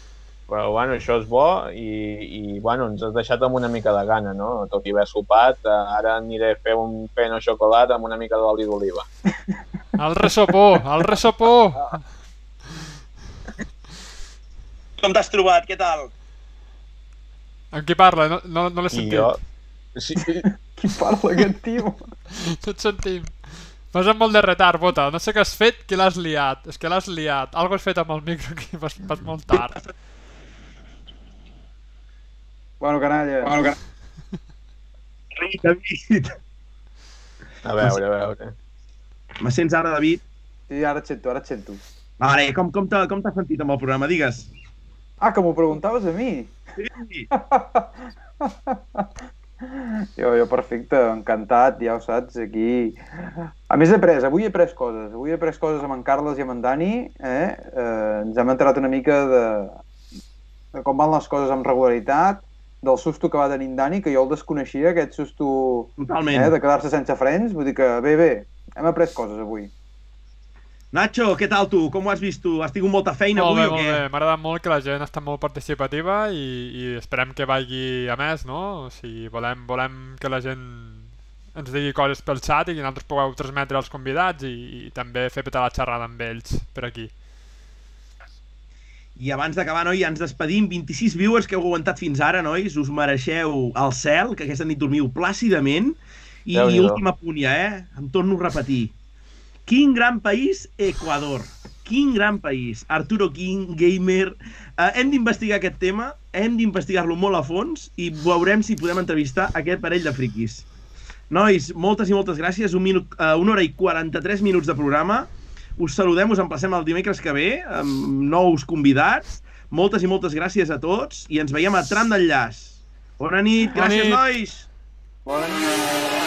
Però bueno, això és bo i, i bueno, ens has deixat amb una mica de gana, no? Tot i haver sopat, eh, ara aniré a fer un peno xocolat amb una mica d'oli d'oliva. El ressopó, el ressopó! Com t'has trobat? Què tal? Amb qui parla? No, no, no l'he I sentit. jo... Sí, Qui parla aquest tio? No et sentim. Vas amb molt de retard, Bota. No sé què has fet, que l'has liat. És que l'has liat. Algo has fet amb el micro que vas, vas molt tard. Bueno, canalla. Bueno, que... David. A veure, a veure. Me sents ara, David? Sí, ara et sento, ara et sento. Vale, com, com t'has sentit amb el programa? Digues. Ah, que m'ho preguntaves a mi? Sí. Jo, jo perfecte, encantat, ja ho saps, aquí... A més he après, avui he après coses, avui he après coses amb en Carles i amb en Dani, eh? eh ens hem enterat una mica de, de com van les coses amb regularitat, del susto que va tenir en Dani, que jo el desconeixia, aquest susto Totalment. eh, de quedar-se sense frens, vull dir que bé, bé, hem après coses avui. Nacho, què tal tu? Com ho has vist tu? Has tingut molta feina Molt avui bé, o molt què? bé. M'ha agradat molt que la gent està molt participativa i, i esperem que vagi a més, no? O sigui, volem, volem que la gent ens digui coses pel xat i que nosaltres pugueu transmetre als convidats i, i també fer petar la xerrada amb ells per aquí. I abans d'acabar, noi, ja ens despedim. 26 viewers que heu aguantat fins ara, nois. Us mereixeu el cel, que aquesta nit dormiu plàcidament. I Déu-n'hi-do. última punt ja, eh? Em torno a repetir. Quin gran país, Equador. Quin gran país. Arturo King, gamer. Uh, hem d'investigar aquest tema, hem d'investigar-lo molt a fons i veurem si podem entrevistar aquest parell de friquis. Nois, moltes i moltes gràcies. Un minut, uh, una hora i 43 minuts de programa. Us saludem, us emplacem el dimecres que ve amb nous convidats. Moltes i moltes gràcies a tots i ens veiem a Tram d'Enllaç. Bona nit, Bona gràcies, nit. nois! Bona nit.